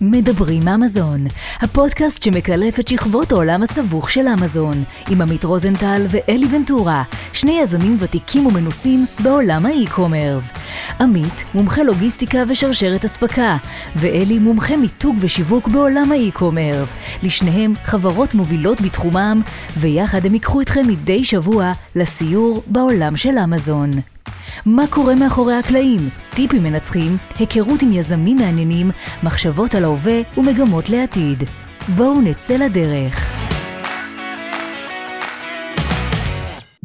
מדברים אמזון, הפודקאסט שמקלף את שכבות העולם הסבוך של אמזון, עם עמית רוזנטל ואלי ונטורה, שני יזמים ותיקים ומנוסים בעולם האי-קומרס. עמית, מומחה לוגיסטיקה ושרשרת אספקה, ואלי, מומחה מיתוג ושיווק בעולם האי-קומרס. לשניהם חברות מובילות בתחומם, ויחד הם ייקחו אתכם מדי שבוע לסיור בעולם של אמזון. מה קורה מאחורי הקלעים, טיפים מנצחים, היכרות עם יזמים מעניינים, מחשבות על ההווה ומגמות לעתיד. בואו נצא לדרך.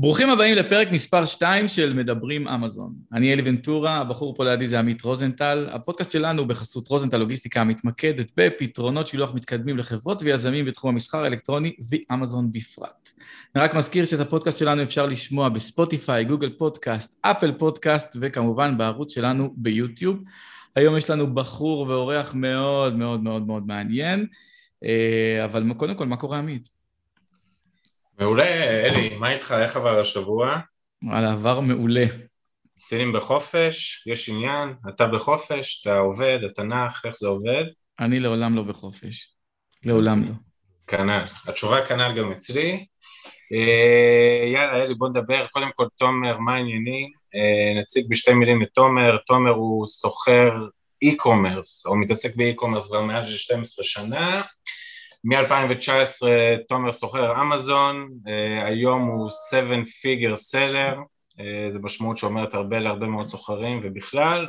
ברוכים הבאים לפרק מספר 2 של מדברים אמזון. אני אלי ונטורה, הבחור פה לידי זה עמית רוזנטל. הפודקאסט שלנו בחסות רוזנטל לוגיסטיקה מתמקדת בפתרונות שילוח מתקדמים לחברות ויזמים בתחום המסחר האלקטרוני ואמזון בפרט. אני רק מזכיר שאת הפודקאסט שלנו אפשר לשמוע בספוטיפיי, גוגל פודקאסט, אפל פודקאסט וכמובן בערוץ שלנו ביוטיוב. היום יש לנו בחור ואורח מאוד מאוד מאוד מאוד מעניין, אה, אבל קודם כל, מה קורה עמית? מעולה, אלי, מה איתך? איך עבר השבוע? וואלה, עבר מעולה. סינים בחופש, יש עניין, אתה בחופש, אתה עובד, אתה נח, איך זה עובד? אני לעולם לא בחופש. לעולם לא. כנ"ל. התשובה כנ"ל גם אצלי. אה, יאללה, אלי, בוא נדבר. קודם כל, תומר, מה העניינים? אה, נציג בשתי מילים את תומר. תומר הוא סוחר e-commerce, או מתעסק ב-e-commerce כבר מעל 12 שנה. מ-2019 תומר סוחר אמזון, uh, היום הוא 7 figure seller, זה משמעות שאומרת הרבה להרבה מאוד סוחרים ובכלל.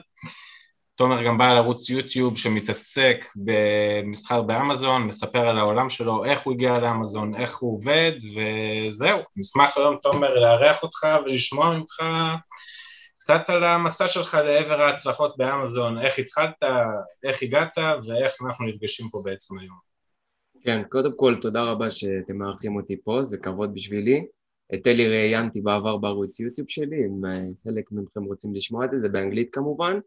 תומר גם בעל ערוץ יוטיוב שמתעסק במסחר באמזון, מספר על העולם שלו, איך הוא הגיע לאמזון, איך הוא עובד, וזהו. נשמח היום, תומר, לארח אותך ולשמוע ממך קצת על המסע שלך לעבר ההצלחות באמזון, איך התחלת, איך הגעת ואיך אנחנו נפגשים פה בעצם היום. כן, קודם כל תודה רבה שאתם מארחים אותי פה, זה כבוד בשבילי. את אלי ראיינתי בעבר בערוץ יוטיוב שלי, אם חלק מכם רוצים לשמוע את זה, זה באנגלית כמובן.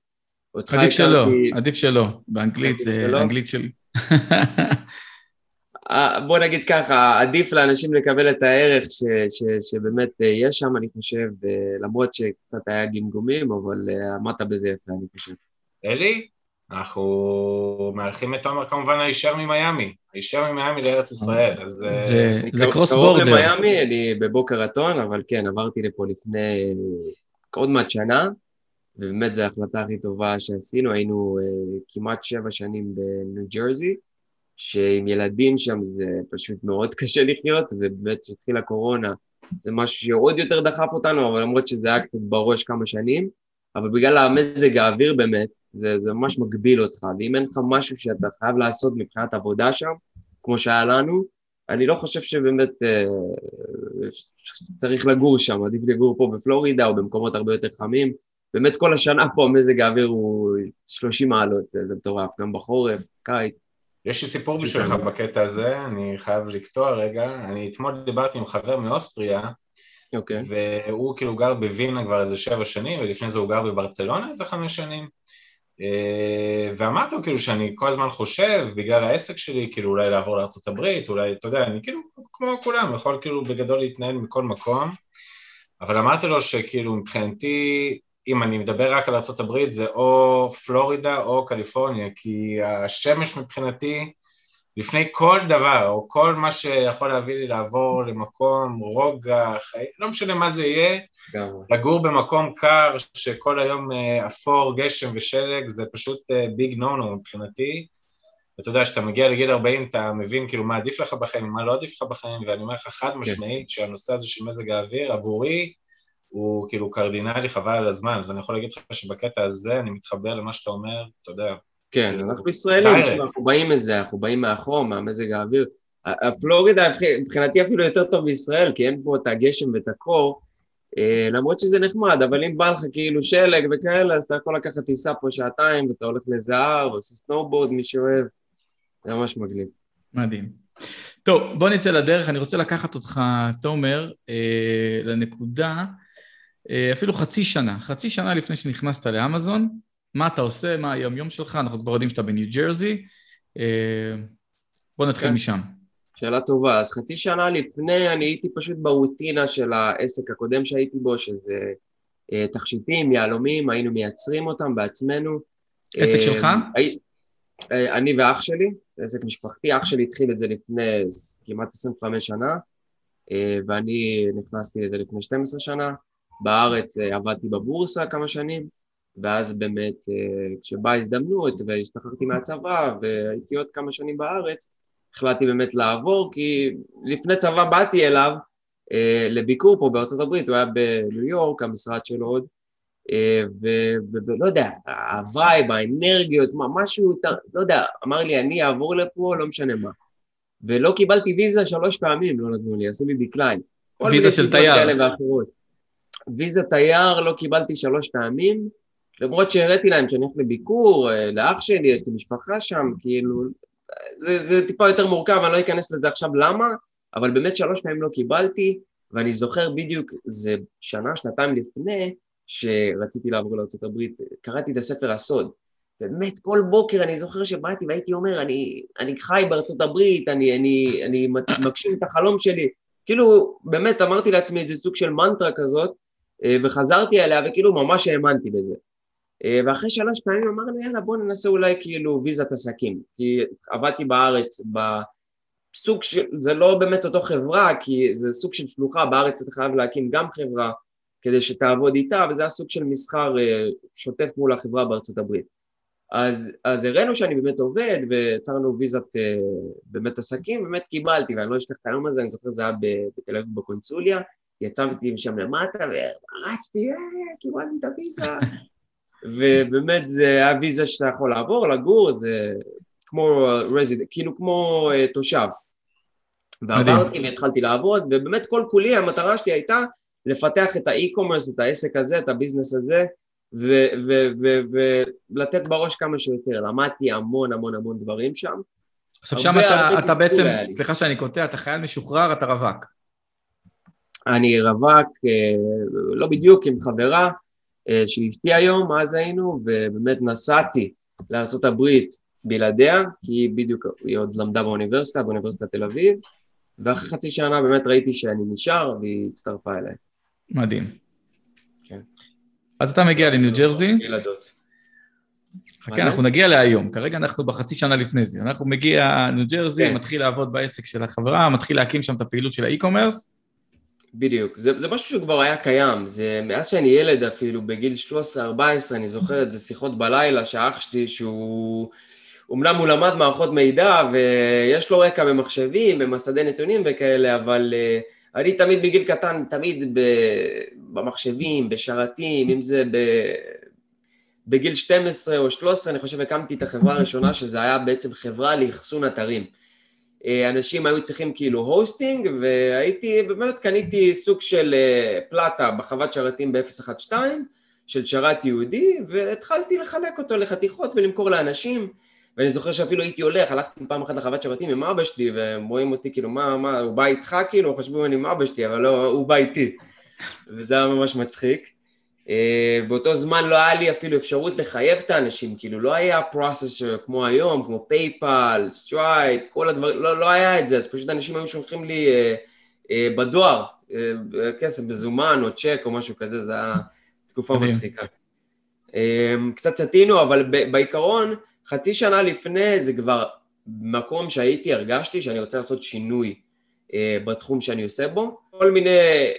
עדיף שלא, עדיף שלא, באנגלית זה אנגלית שלי. אה, בוא נגיד ככה, עדיף לאנשים לקבל את הערך ש, ש, שבאמת אה, יש שם, אני חושב, למרות שקצת היה גמגומים, אבל עמדת בזה יפה, אני חושב. אלי, אנחנו מארחים את תומר כמובן הישר ממיאמי, הישר ממיאמי לארץ ישראל, אז... זה, זה קרוס בורדר. קרוב למיאמי, אני בבוקר רטון, אבל כן, עברתי לפה לפני עוד מעט שנה, ובאמת זו ההחלטה הכי טובה שעשינו, היינו uh, כמעט שבע שנים בניו ג'רזי, שעם ילדים שם זה פשוט מאוד קשה לחיות, ובאמת כשהתחילה קורונה זה משהו שעוד יותר דחף אותנו, אבל למרות שזה היה קצת בראש כמה שנים, אבל בגלל המזג האוויר באמת, זה, זה ממש מגביל אותך, ואם אין לך משהו שאתה חייב לעשות מבחינת עבודה שם, כמו שהיה לנו, אני לא חושב שבאמת אה, צריך לגור שם, עדיף לגור פה בפלורידה או במקומות הרבה יותר חמים. באמת כל השנה פה מזג האוויר הוא 30 מעלות, זה, מטורף, גם בחורף, קיץ. יש לי סיפור בשבילך בקטע הזה, אני חייב לקטוע רגע. אני אתמול דיברתי עם חבר מאוסטריה, okay. אוקיי. והוא כאילו גר בווילנה כבר איזה שבע שנים, ולפני זה הוא גר בברצלונה איזה חמש שנים. אה, ואמרתי לו כאילו שאני כל הזמן חושב בגלל העסק שלי כאילו אולי לעבור לארה"ב, אולי אתה יודע, אני כאילו כמו כולם, יכול כאילו בגדול להתנהל מכל מקום אבל אמרתי לו שכאילו מבחינתי אם אני מדבר רק על ארה"ב זה או פלורידה או קליפורניה כי השמש מבחינתי לפני כל דבר, או כל מה שיכול להביא לי לעבור למקום, רוגע, חיים, לא משנה מה זה יהיה, גם. לגור במקום קר שכל היום אה, אפור, גשם ושלג, זה פשוט ביג נו נו מבחינתי. אתה יודע, כשאתה מגיע לגיל 40 אתה מבין כאילו מה עדיף לך בחיים, מה לא עדיף לך בחיים, ואני אומר לך חד כן. משמעית שהנושא הזה של מזג האוויר עבורי הוא כאילו קרדינלי חבל על הזמן, אז אני יכול להגיד לך שבקטע הזה אני מתחבר למה שאתה אומר, אתה יודע, כן, אנחנו ישראלים, אנחנו באים מזה, אנחנו באים מהחום, מהמזג האוויר. הפלורידה מבחינתי אפילו יותר טוב מישראל, כי אין פה את הגשם ואת הקור, אה, למרות שזה נחמד, אבל אם בא לך כאילו שלג וכאלה, אז אתה יכול לקחת טיסה פה שעתיים, ואתה הולך לזהר, עושה סנובורד, מי שאוהב, זה ממש מגניב. מדהים. טוב, בוא נצא לדרך, אני רוצה לקחת אותך, תומר, אה, לנקודה, אפילו חצי שנה, חצי שנה לפני שנכנסת לאמזון, מה אתה עושה, מה היום-יום שלך, אנחנו כבר יודעים שאתה בניו ג'רזי. אה, בוא נתחיל כן. משם. שאלה טובה. אז חצי שנה לפני אני הייתי פשוט ברוטינה של העסק הקודם שהייתי בו, שזה אה, תכשיטים, יהלומים, היינו מייצרים אותם בעצמנו. עסק אה, שלך? אה, אני ואח שלי, זה עסק משפחתי, אח שלי התחיל את זה לפני כמעט 25 שנה, אה, ואני נכנסתי לזה לפני 12 שנה. בארץ אה, עבדתי בבורסה כמה שנים, ואז באמת כשבאה הזדמנות והשתחררתי מהצבא והייתי עוד כמה שנים בארץ, החלטתי באמת לעבור, כי לפני צבא באתי אליו לביקור פה בארצות הברית, הוא היה בניו יורק, המשרד שלו עוד, אה, ולא יודע, ה vibe, האנרגיות, מה, משהו, לא יודע, אמר לי, אני אעבור לפה, לא משנה מה. ולא קיבלתי ויזה שלוש פעמים, לא נתנו לי, עשו לי דקליין. ויזה של תייר. ויזה תייר לא קיבלתי שלוש פעמים, למרות שהראיתי להם שאני הולך לביקור, אה, לאח שלי, יש לי משפחה שם, כאילו, זה, זה טיפה יותר מורכב, אני לא אכנס לזה עכשיו למה, אבל באמת שלוש פעמים לא קיבלתי, ואני זוכר בדיוק, זה שנה, שנתיים לפני, שרציתי לעבור לארה"ב, קראתי את הספר הסוד. באמת, כל בוקר אני זוכר שבאתי והייתי אומר, אני, אני חי בארצות הברית, אני, אני, אני מגשים את החלום שלי. כאילו, באמת אמרתי לעצמי איזה סוג של מנטרה כזאת, וחזרתי אליה וכאילו ממש האמנתי בזה. אה, ואחרי שלוש פעמים אמרנו, יאללה, בוא ננסה אולי כאילו ויזת עסקים. כי עבדתי בארץ בסוג של, זה לא באמת אותו חברה, כי זה סוג של שלוחה, בארץ אתה חייב להקים גם חברה, כדי שתעבוד איתה, וזה הסוג של מסחר אה, שוטף מול החברה בארצות הברית. אז, אז הראינו שאני באמת עובד, ויצרנו ויזת אה, באמת עסקים, באמת קיבלתי, ואני לא אשכח את היום הזה, אני זוכר זה היה בתל אביב בקונסוליה, יצאתי משם למטה ורצתי, אה, קיבלתי את הוויזה. ובאמת זה היה ויזה שאתה יכול לעבור, לגור, זה כמו רזיד, כאילו כמו uh, תושב. ועברתי והתחלתי לעבוד, ובאמת כל כולי המטרה שלי הייתה לפתח את האי-קומרס, את העסק הזה, את הביזנס הזה, ולתת בראש כמה שיותר. למדתי המון המון המון דברים שם. עכשיו שם אתה, אתה בעצם, סליחה שאני קוטע, אתה חייל משוחרר, אתה רווק. אני רווק, אה, לא בדיוק, עם חברה אה, של אשתי היום, אז היינו, ובאמת נסעתי לארה"ב בלעדיה, כי היא בדיוק, היא עוד למדה באוניברסיטה, באוניברסיטת תל אביב, ואחרי חצי שנה באמת ראיתי שאני נשאר, והיא הצטרפה אליי. מדהים. כן. אז אתה מגיע לניו ג'רזי. ילדות. חכה, אנחנו נגיע להיום, כרגע אנחנו בחצי שנה לפני זה. אנחנו מגיע ניו ג'רזי, כן. מתחיל לעבוד בעסק של החברה, מתחיל להקים שם את הפעילות של האי-קומרס. בדיוק, זה, זה משהו שכבר היה קיים, זה מאז שאני ילד אפילו, בגיל 13-14, אני זוכר את זה שיחות בלילה, שאח שלי שהוא... אומנם הוא למד מערכות מידע ויש לו רקע במחשבים, במסדי נתונים וכאלה, אבל uh, אני תמיד בגיל קטן, תמיד במחשבים, בשרתים, אם זה ב... בגיל 12 או 13, אני חושב הקמתי את החברה הראשונה, שזה היה בעצם חברה לאחסון אתרים. אה, אנשים היו צריכים כאילו הוסטינג, והייתי, באמת קניתי סוג של אה, פלטה בחוות שרתים ב-012, של שרת ייעודי, והתחלתי לחלק אותו לחתיכות ולמכור לאנשים. ואני זוכר שאפילו הייתי הולך, הלכתי פעם אחת לחוות שרתים עם אבא שלי, והם רואים אותי כאילו, מה, מה, הוא בא איתך כאילו? חשבו אני עם אבא שלי, אבל לא, הוא בא איתי. וזה היה ממש מצחיק. אה, באותו זמן לא היה לי אפילו אפשרות לחייב את האנשים, כאילו לא היה processor כמו היום, כמו PayPal, Stripe, כל הדברים, לא, לא היה את זה, אז פשוט אנשים היו שולחים לי אה, אה, בדואר אה, כסף מזומן או צ'ק או משהו כזה, זו הייתה תקופה מצחיקה. Uh, קצת סטינו, אבל בעיקרון, חצי שנה לפני זה כבר מקום שהייתי, הרגשתי שאני רוצה לעשות שינוי אה, בתחום שאני עושה בו. כל מיני,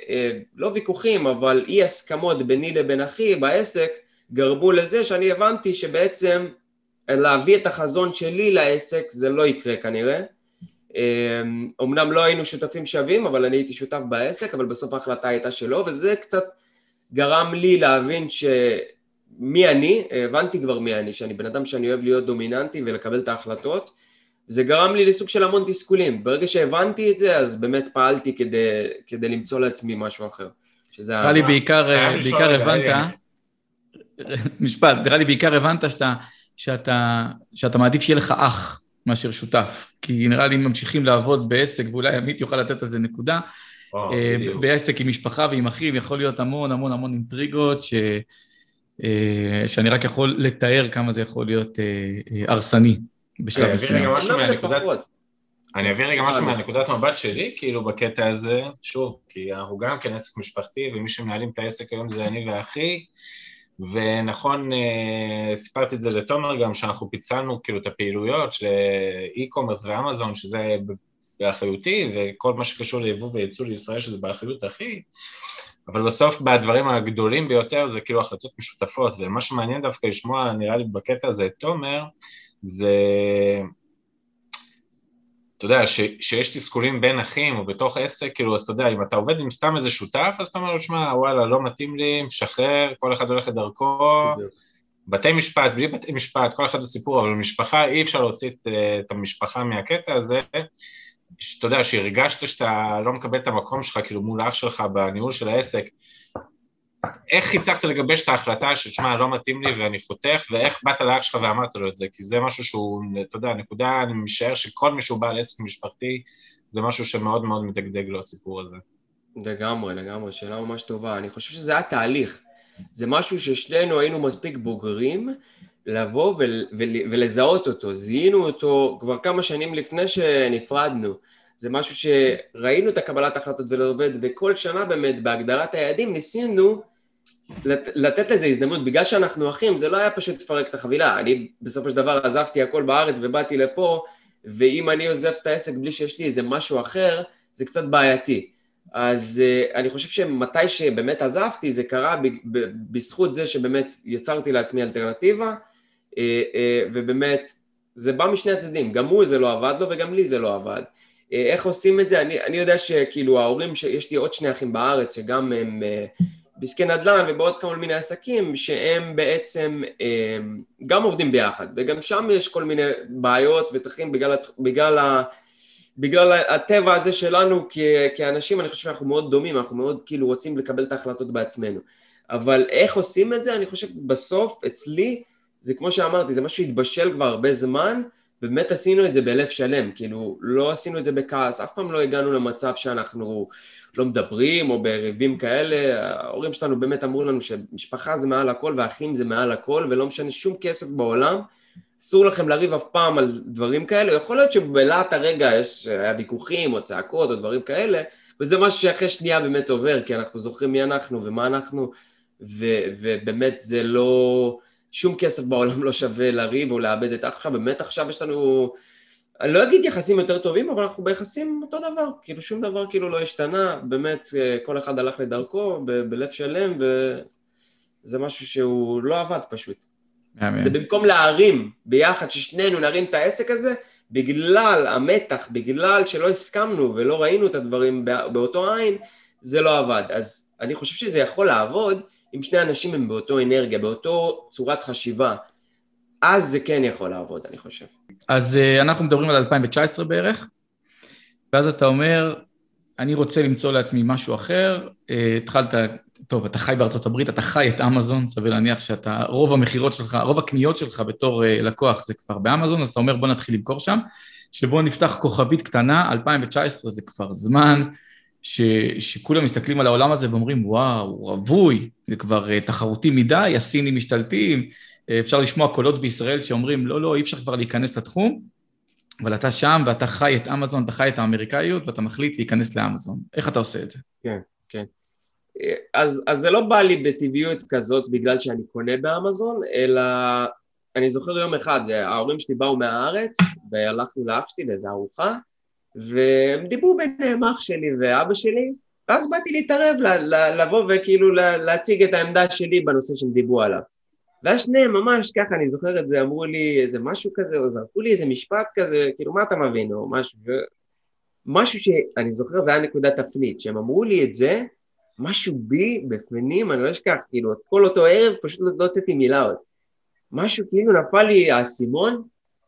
אה, לא ויכוחים, אבל אי הסכמות ביני לבין אחי בעסק, גרמו לזה שאני הבנתי שבעצם להביא את החזון שלי לעסק זה לא יקרה כנראה. אה, אמנם לא היינו שותפים שווים, אבל אני הייתי שותף בעסק, אבל בסוף ההחלטה הייתה שלו, וזה קצת גרם לי להבין ש... מי אני, הבנתי כבר מי אני, שאני בן אדם שאני אוהב להיות דומיננטי ולקבל את ההחלטות, זה גרם לי לסוג של המון תסכולים. ברגע שהבנתי את זה, אז באמת פעלתי כדי, כדי למצוא לעצמי משהו אחר. שזה... נראה לי בעיקר, בעיקר הבנת, משפט, נראה לי בעיקר הבנת שאתה, שאתה, שאתה מעדיף שיהיה לך אח מאשר שותף. כי נראה לי אם ממשיכים לעבוד בעסק, ואולי עמית יוכל לתת על זה נקודה, אה, בעסק עם משפחה ועם אחים יכול להיות המון המון המון אינטריגות ש... אה, שאני רק יכול לתאר כמה זה יכול להיות אה, אה, הרסני בשלב מסוים. אני אביא רגע משהו מהנקודת מבט שלי, כאילו בקטע הזה, שוב, כי אנחנו גם כן עסק משפחתי, ומי שמנהלים את העסק היום זה אני ואחי, ונכון, אה, סיפרתי את זה לתומר גם, שאנחנו פיצלנו כאילו את הפעילויות e-commerce ואמזון, שזה באחריותי, וכל מה שקשור ליבוא וייצוא לישראל, שזה באחריות הכי, אבל בסוף בדברים הגדולים ביותר זה כאילו החלטות משותפות, ומה שמעניין דווקא לשמוע, נראה לי בקטע הזה את תומר, זה אתה יודע, ש, שיש תסכולים בין אחים או בתוך עסק, כאילו, אז אתה יודע, אם אתה עובד עם סתם איזה שותף, אז אתה אומר לו, שמע, וואלה, לא מתאים לי, משחרר, כל אחד הולך לדרכו, בתי משפט, בלי בתי משפט, כל אחד בסיפור, אבל במשפחה אי אפשר להוציא את, את המשפחה מהקטע הזה, שאתה יודע, שהרגשת שאתה לא מקבל את המקום שלך, כאילו, מול אח שלך בניהול של העסק, איך הצלחת לגבש את ההחלטה של שמע, לא מתאים לי ואני חותך, ואיך באת לאח שלך ואמרת לו את זה? כי זה משהו שהוא, אתה יודע, נקודה, אני משער שכל מי שהוא בעל עסק משפחתי, זה משהו שמאוד מאוד מדגדג לו הסיפור הזה. לגמרי, לגמרי, שאלה ממש טובה. אני חושב שזה היה תהליך. זה משהו ששנינו היינו מספיק בוגרים לבוא ול, ול, ולזהות אותו. זיהינו אותו כבר כמה שנים לפני שנפרדנו. זה משהו שראינו את הקבלת ההחלטות ולא עובד, וכל שנה באמת בהגדרת היעדים ניסינו לת, לתת לזה הזדמנות, בגלל שאנחנו אחים, זה לא היה פשוט לפרק את החבילה. אני בסופו של דבר עזבתי הכל בארץ ובאתי לפה, ואם אני עוזב את העסק בלי שיש לי איזה משהו אחר, זה קצת בעייתי. אז uh, אני חושב שמתי שבאמת עזבתי, זה קרה ב, ב, בזכות זה שבאמת יצרתי לעצמי אלטרנטיבה, uh, uh, ובאמת זה בא משני הצדדים, גם הוא זה לא עבד לו וגם לי זה לא עבד. איך עושים את זה? אני, אני יודע שכאילו ההורים, יש לי עוד שני אחים בארץ שגם הם בעסקי נדל"ן ובעוד כמה מיני עסקים שהם בעצם הם, גם עובדים ביחד וגם שם יש כל מיני בעיות ותחים בגלל, בגלל, בגלל הטבע הזה שלנו כאנשים אני חושב שאנחנו מאוד דומים אנחנו מאוד כאילו רוצים לקבל את ההחלטות בעצמנו. אבל איך עושים את זה? אני חושב בסוף אצלי זה כמו שאמרתי זה משהו שהתבשל כבר הרבה זמן באמת עשינו את זה בלב שלם, כאילו לא עשינו את זה בכעס, אף פעם לא הגענו למצב שאנחנו לא מדברים או בריבים כאלה, ההורים שלנו באמת אמרו לנו שמשפחה זה מעל הכל ואחים זה מעל הכל ולא משנה שום כסף בעולם, אסור לכם לריב אף פעם על דברים כאלה, יכול להיות שבלהט הרגע יש, היה ויכוחים או צעקות או דברים כאלה, וזה משהו שאחרי שנייה באמת עובר, כי אנחנו זוכרים מי אנחנו ומה אנחנו, ו, ובאמת זה לא... שום כסף בעולם לא שווה לריב או לאבד את אח שלך, באמת עכשיו יש לנו, אני לא אגיד יחסים יותר טובים, אבל אנחנו ביחסים אותו דבר, כאילו שום דבר כאילו לא השתנה, באמת אה, כל אחד הלך לדרכו ב- בלב שלם, וזה משהו שהוא לא עבד פשוט. אמן. זה במקום להרים ביחד, ששנינו נרים את העסק הזה, בגלל המתח, בגלל שלא הסכמנו ולא ראינו את הדברים באותו עין, זה לא עבד. אז אני חושב שזה יכול לעבוד, אם שני אנשים הם באותו אנרגיה, באותו צורת חשיבה, אז זה כן יכול לעבוד, אני חושב. אז uh, אנחנו מדברים על 2019 בערך, ואז אתה אומר, אני רוצה למצוא לעצמי משהו אחר, uh, התחלת, טוב, אתה חי בארצות הברית, אתה חי את אמזון, סביר להניח שאתה, רוב המכירות שלך, רוב הקניות שלך בתור uh, לקוח זה כבר באמזון, אז אתה אומר בוא נתחיל למכור שם, שבוא נפתח כוכבית קטנה, 2019 זה כבר זמן, ש, שכולם מסתכלים על העולם הזה ואומרים, וואו, הוא רווי, זה כבר תחרותי מדי, הסינים משתלטים, אפשר לשמוע קולות בישראל שאומרים, לא, לא, אי אפשר כבר להיכנס לתחום, אבל אתה שם ואתה חי את אמזון, אתה חי את האמריקאיות ואתה מחליט להיכנס לאמזון. איך אתה עושה את זה? כן, כן. אז, אז זה לא בא לי בטבעיות כזאת בגלל שאני קונה באמזון, אלא אני זוכר יום אחד, ההורים שלי באו מהארץ והלכנו לאח שלי לאיזה ארוחה והם דיברו ביניהם אח שלי ואבא שלי, ואז באתי להתערב, לבוא וכאילו להציג את העמדה שלי בנושא שהם דיברו עליו. ואז שניהם ממש ככה, אני זוכר את זה, אמרו לי איזה משהו כזה, או זרקו לי איזה משפט כזה, כאילו מה אתה מבין, או משהו, ו... משהו שאני זוכר זה היה נקודת תפנית, שהם אמרו לי את זה, משהו בי בפנים, אני לא אשכח, כאילו, את כל אותו ערב פשוט לא הוצאתי מילה עוד. משהו כאילו נפל לי האסימון,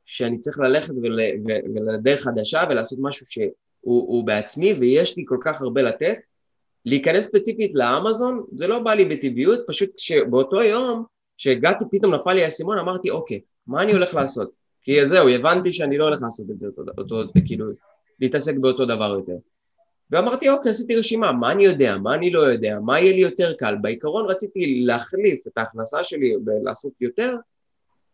שאני צריך ללכת ול, ולדרך חדשה ולעשות משהו שהוא בעצמי ויש לי כל כך הרבה לתת. להיכנס ספציפית לאמזון זה לא בא לי בטבעיות, פשוט שבאותו יום שהגעתי פתאום נפל לי האסימון אמרתי אוקיי, מה אני הולך לעשות? כי זהו, הבנתי שאני לא הולך לעשות את זה אותו, אותו כאילו, להתעסק באותו דבר יותר. ואמרתי אוקיי, עשיתי רשימה, מה אני יודע, מה אני לא יודע, מה יהיה לי יותר קל, בעיקרון רציתי להחליף את ההכנסה שלי ולעשות יותר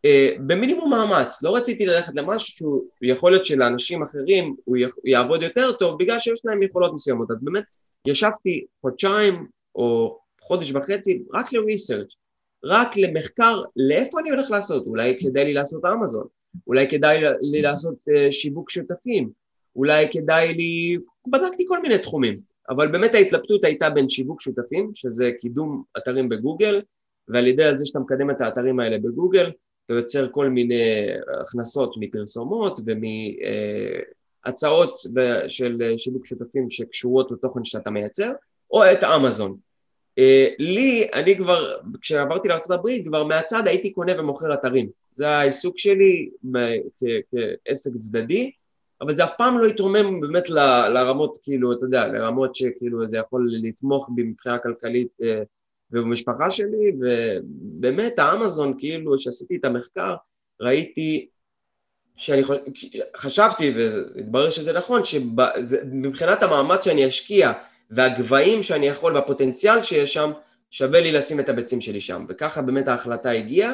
אה, במינימום מאמץ, לא רציתי ללכת למשהו שהוא יכול להיות שלאנשים אחרים הוא יעבוד יותר טוב בגלל שיש להם יכולות מסוימות, אז באמת ישבתי חודשיים או חודש וחצי רק לריסרצ' רק למחקר לאיפה אני הולך לעשות, אולי כדאי לי לעשות אמזון, אולי כדאי לי לעשות uh, שיווק שותפים, אולי כדאי לי... בדקתי כל מיני תחומים, אבל באמת ההתלבטות הייתה בין שיווק שותפים, שזה קידום אתרים בגוגל, ועל ידי זה שאתה מקדם את האתרים האלה בגוגל, אתה יוצר כל מיני הכנסות מפרסומות ומהצעות של שיווק שותפים שקשורות לתוכן שאתה מייצר, או את אמזון. אה, לי, אני כבר, כשעברתי לארה"ב, כבר מהצד הייתי קונה ומוכר אתרים. זה העיסוק שלי כעסק צדדי, אבל זה אף פעם לא התרומם באמת לרמות, כאילו, אתה יודע, לרמות שכאילו זה יכול לתמוך בי מבחינה כלכלית אה, ובמשפחה שלי, ובאמת האמזון, כאילו, כשעשיתי את המחקר, ראיתי שאני חשבתי, והתברר שזה נכון, שמבחינת המאמץ שאני אשקיע והגבהים שאני יכול והפוטנציאל שיש שם, שווה לי לשים את הביצים שלי שם. וככה באמת ההחלטה הגיעה,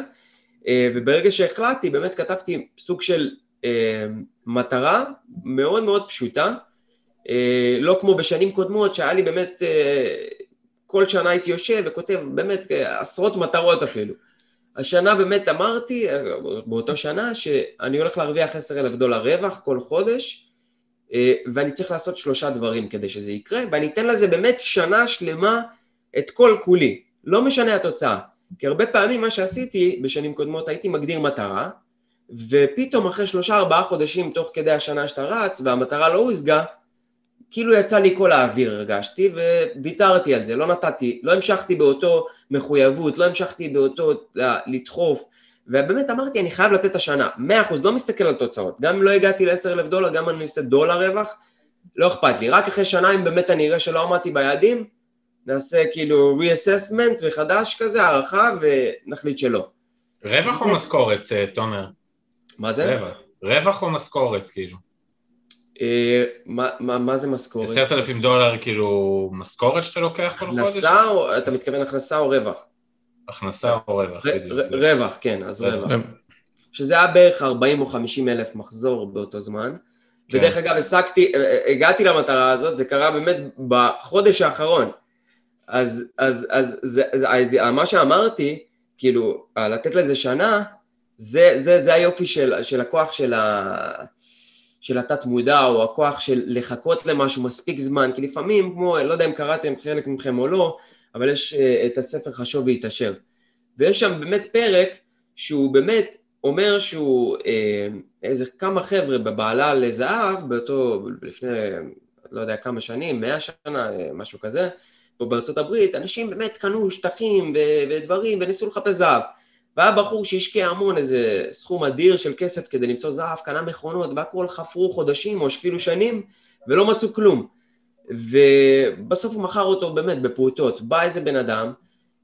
אה, וברגע שהחלטתי באמת כתבתי סוג של אה, מטרה מאוד מאוד פשוטה, אה, לא כמו בשנים קודמות שהיה לי באמת, כל שנה הייתי יושב וכותב באמת עשרות מטרות אפילו. השנה באמת אמרתי, באותו שנה, שאני הולך להרוויח עשר אלף דולר רווח כל חודש, ואני צריך לעשות שלושה דברים כדי שזה יקרה, ואני אתן לזה באמת שנה שלמה את כל כולי, לא משנה התוצאה. כי הרבה פעמים מה שעשיתי בשנים קודמות הייתי מגדיר מטרה, ופתאום אחרי שלושה ארבעה חודשים תוך כדי השנה שאתה רץ והמטרה לא הושגה, כאילו יצא לי כל האוויר הרגשתי וויתרתי על זה, לא נתתי, לא המשכתי באותו מחויבות, לא המשכתי באותו לדחוף ובאמת אמרתי, אני חייב לתת השנה, מאה אחוז, לא מסתכל על תוצאות, גם אם לא הגעתי לעשר אלף דולר, גם אם אני עושה דולר רווח, לא אכפת לי, רק אחרי שנה אם באמת אני אראה שלא עמדתי ביעדים, נעשה כאילו reassessment מחדש כזה, הערכה, ונחליט שלא. רווח או משכורת, אה, תומר? מה זה? רווח. רווח או משכורת, כאילו? אה, מה, מה, מה זה משכורת? עשרת אלפים דולר, כאילו, משכורת שאתה לוקח כל חודש? הכנסה, או, אתה מתכוון הכנסה או רווח? הכנסה או רווח, בדיוק. רווח, כן, אז רווח. שזה היה בערך 40 או 50 אלף מחזור באותו זמן. כן. ודרך אגב, הסקתי, הגעתי למטרה הזאת, זה קרה באמת בחודש האחרון. אז, אז, אז זה, זה, מה שאמרתי, כאילו, לתת לזה שנה, זה, זה, זה היופי של, של הכוח של, ה, של התת מודע, או הכוח של לחכות למשהו מספיק זמן, כי לפעמים, כמו, לא יודע אם קראתם חלק מכם או לא, אבל יש uh, את הספר חשוב והתעשר. ויש שם באמת פרק שהוא באמת אומר שהוא, uh, איזה כמה חבר'ה בבעלה לזהב, באותו, לפני, לא יודע כמה שנים, מאה שנה, משהו כזה, פה בארצות הברית, אנשים באמת קנו שטחים ו- ודברים וניסו לחפש זהב. והיה בחור שהשקיע המון, איזה סכום אדיר של כסף כדי למצוא זהב, קנה מכונות, והכל חפרו חודשים או אפילו שנים, ולא מצאו כלום. ובסוף הוא מכר אותו באמת בפרוטות. בא איזה בן אדם,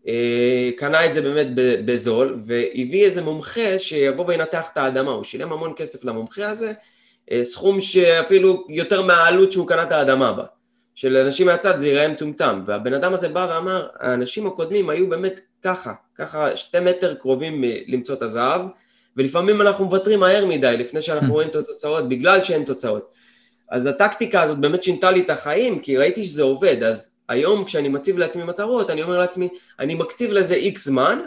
אה, קנה את זה באמת בזול, והביא איזה מומחה שיבוא וינתח את האדמה. הוא שילם המון כסף למומחה הזה, אה, סכום שאפילו יותר מהעלות שהוא קנה את האדמה בה. שלאנשים מהצד זה ייראה מטומטם. והבן אדם הזה בא ואמר, האנשים הקודמים היו באמת ככה, ככה שתי מטר קרובים למצוא את הזהב, ולפעמים אנחנו מוותרים מהר מדי לפני שאנחנו רואים את התוצאות, בגלל שאין תוצאות. אז הטקטיקה הזאת באמת שינתה לי את החיים, כי ראיתי שזה עובד, אז היום כשאני מציב לעצמי מטרות, אני אומר לעצמי, אני מקציב לזה איקס זמן,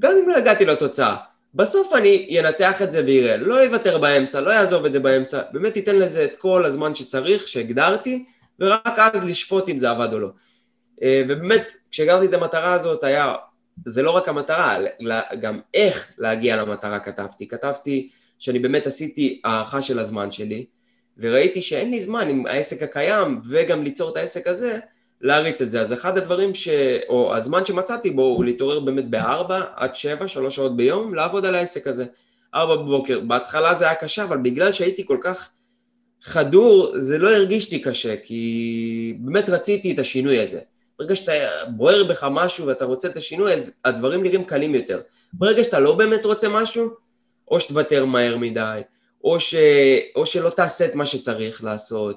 גם אם לא הגעתי לתוצאה. בסוף אני אנתח את זה ויראה, לא יוותר באמצע, לא יעזוב את זה באמצע, באמת ייתן לזה את כל הזמן שצריך, שהגדרתי, ורק אז לשפוט אם זה עבד או לא. אה, ובאמת, כשהגדרתי את המטרה הזאת, היה, זה לא רק המטרה, גם איך להגיע למטרה כתבתי. כתבתי שאני באמת עשיתי הערכה של הזמן שלי, וראיתי שאין לי זמן עם העסק הקיים וגם ליצור את העסק הזה, להריץ את זה. אז אחד הדברים ש... או הזמן שמצאתי בו הוא להתעורר באמת בארבע עד שבע, שלוש שעות ביום, לעבוד על העסק הזה. ארבע בבוקר. בהתחלה זה היה קשה, אבל בגלל שהייתי כל כך חדור, זה לא הרגיש לי קשה, כי באמת רציתי את השינוי הזה. ברגע שאתה בוער בך משהו ואתה רוצה את השינוי, אז הדברים נראים קלים יותר. ברגע שאתה לא באמת רוצה משהו, או שתוותר מהר מדי, או, ש, או שלא תעשה את מה שצריך לעשות,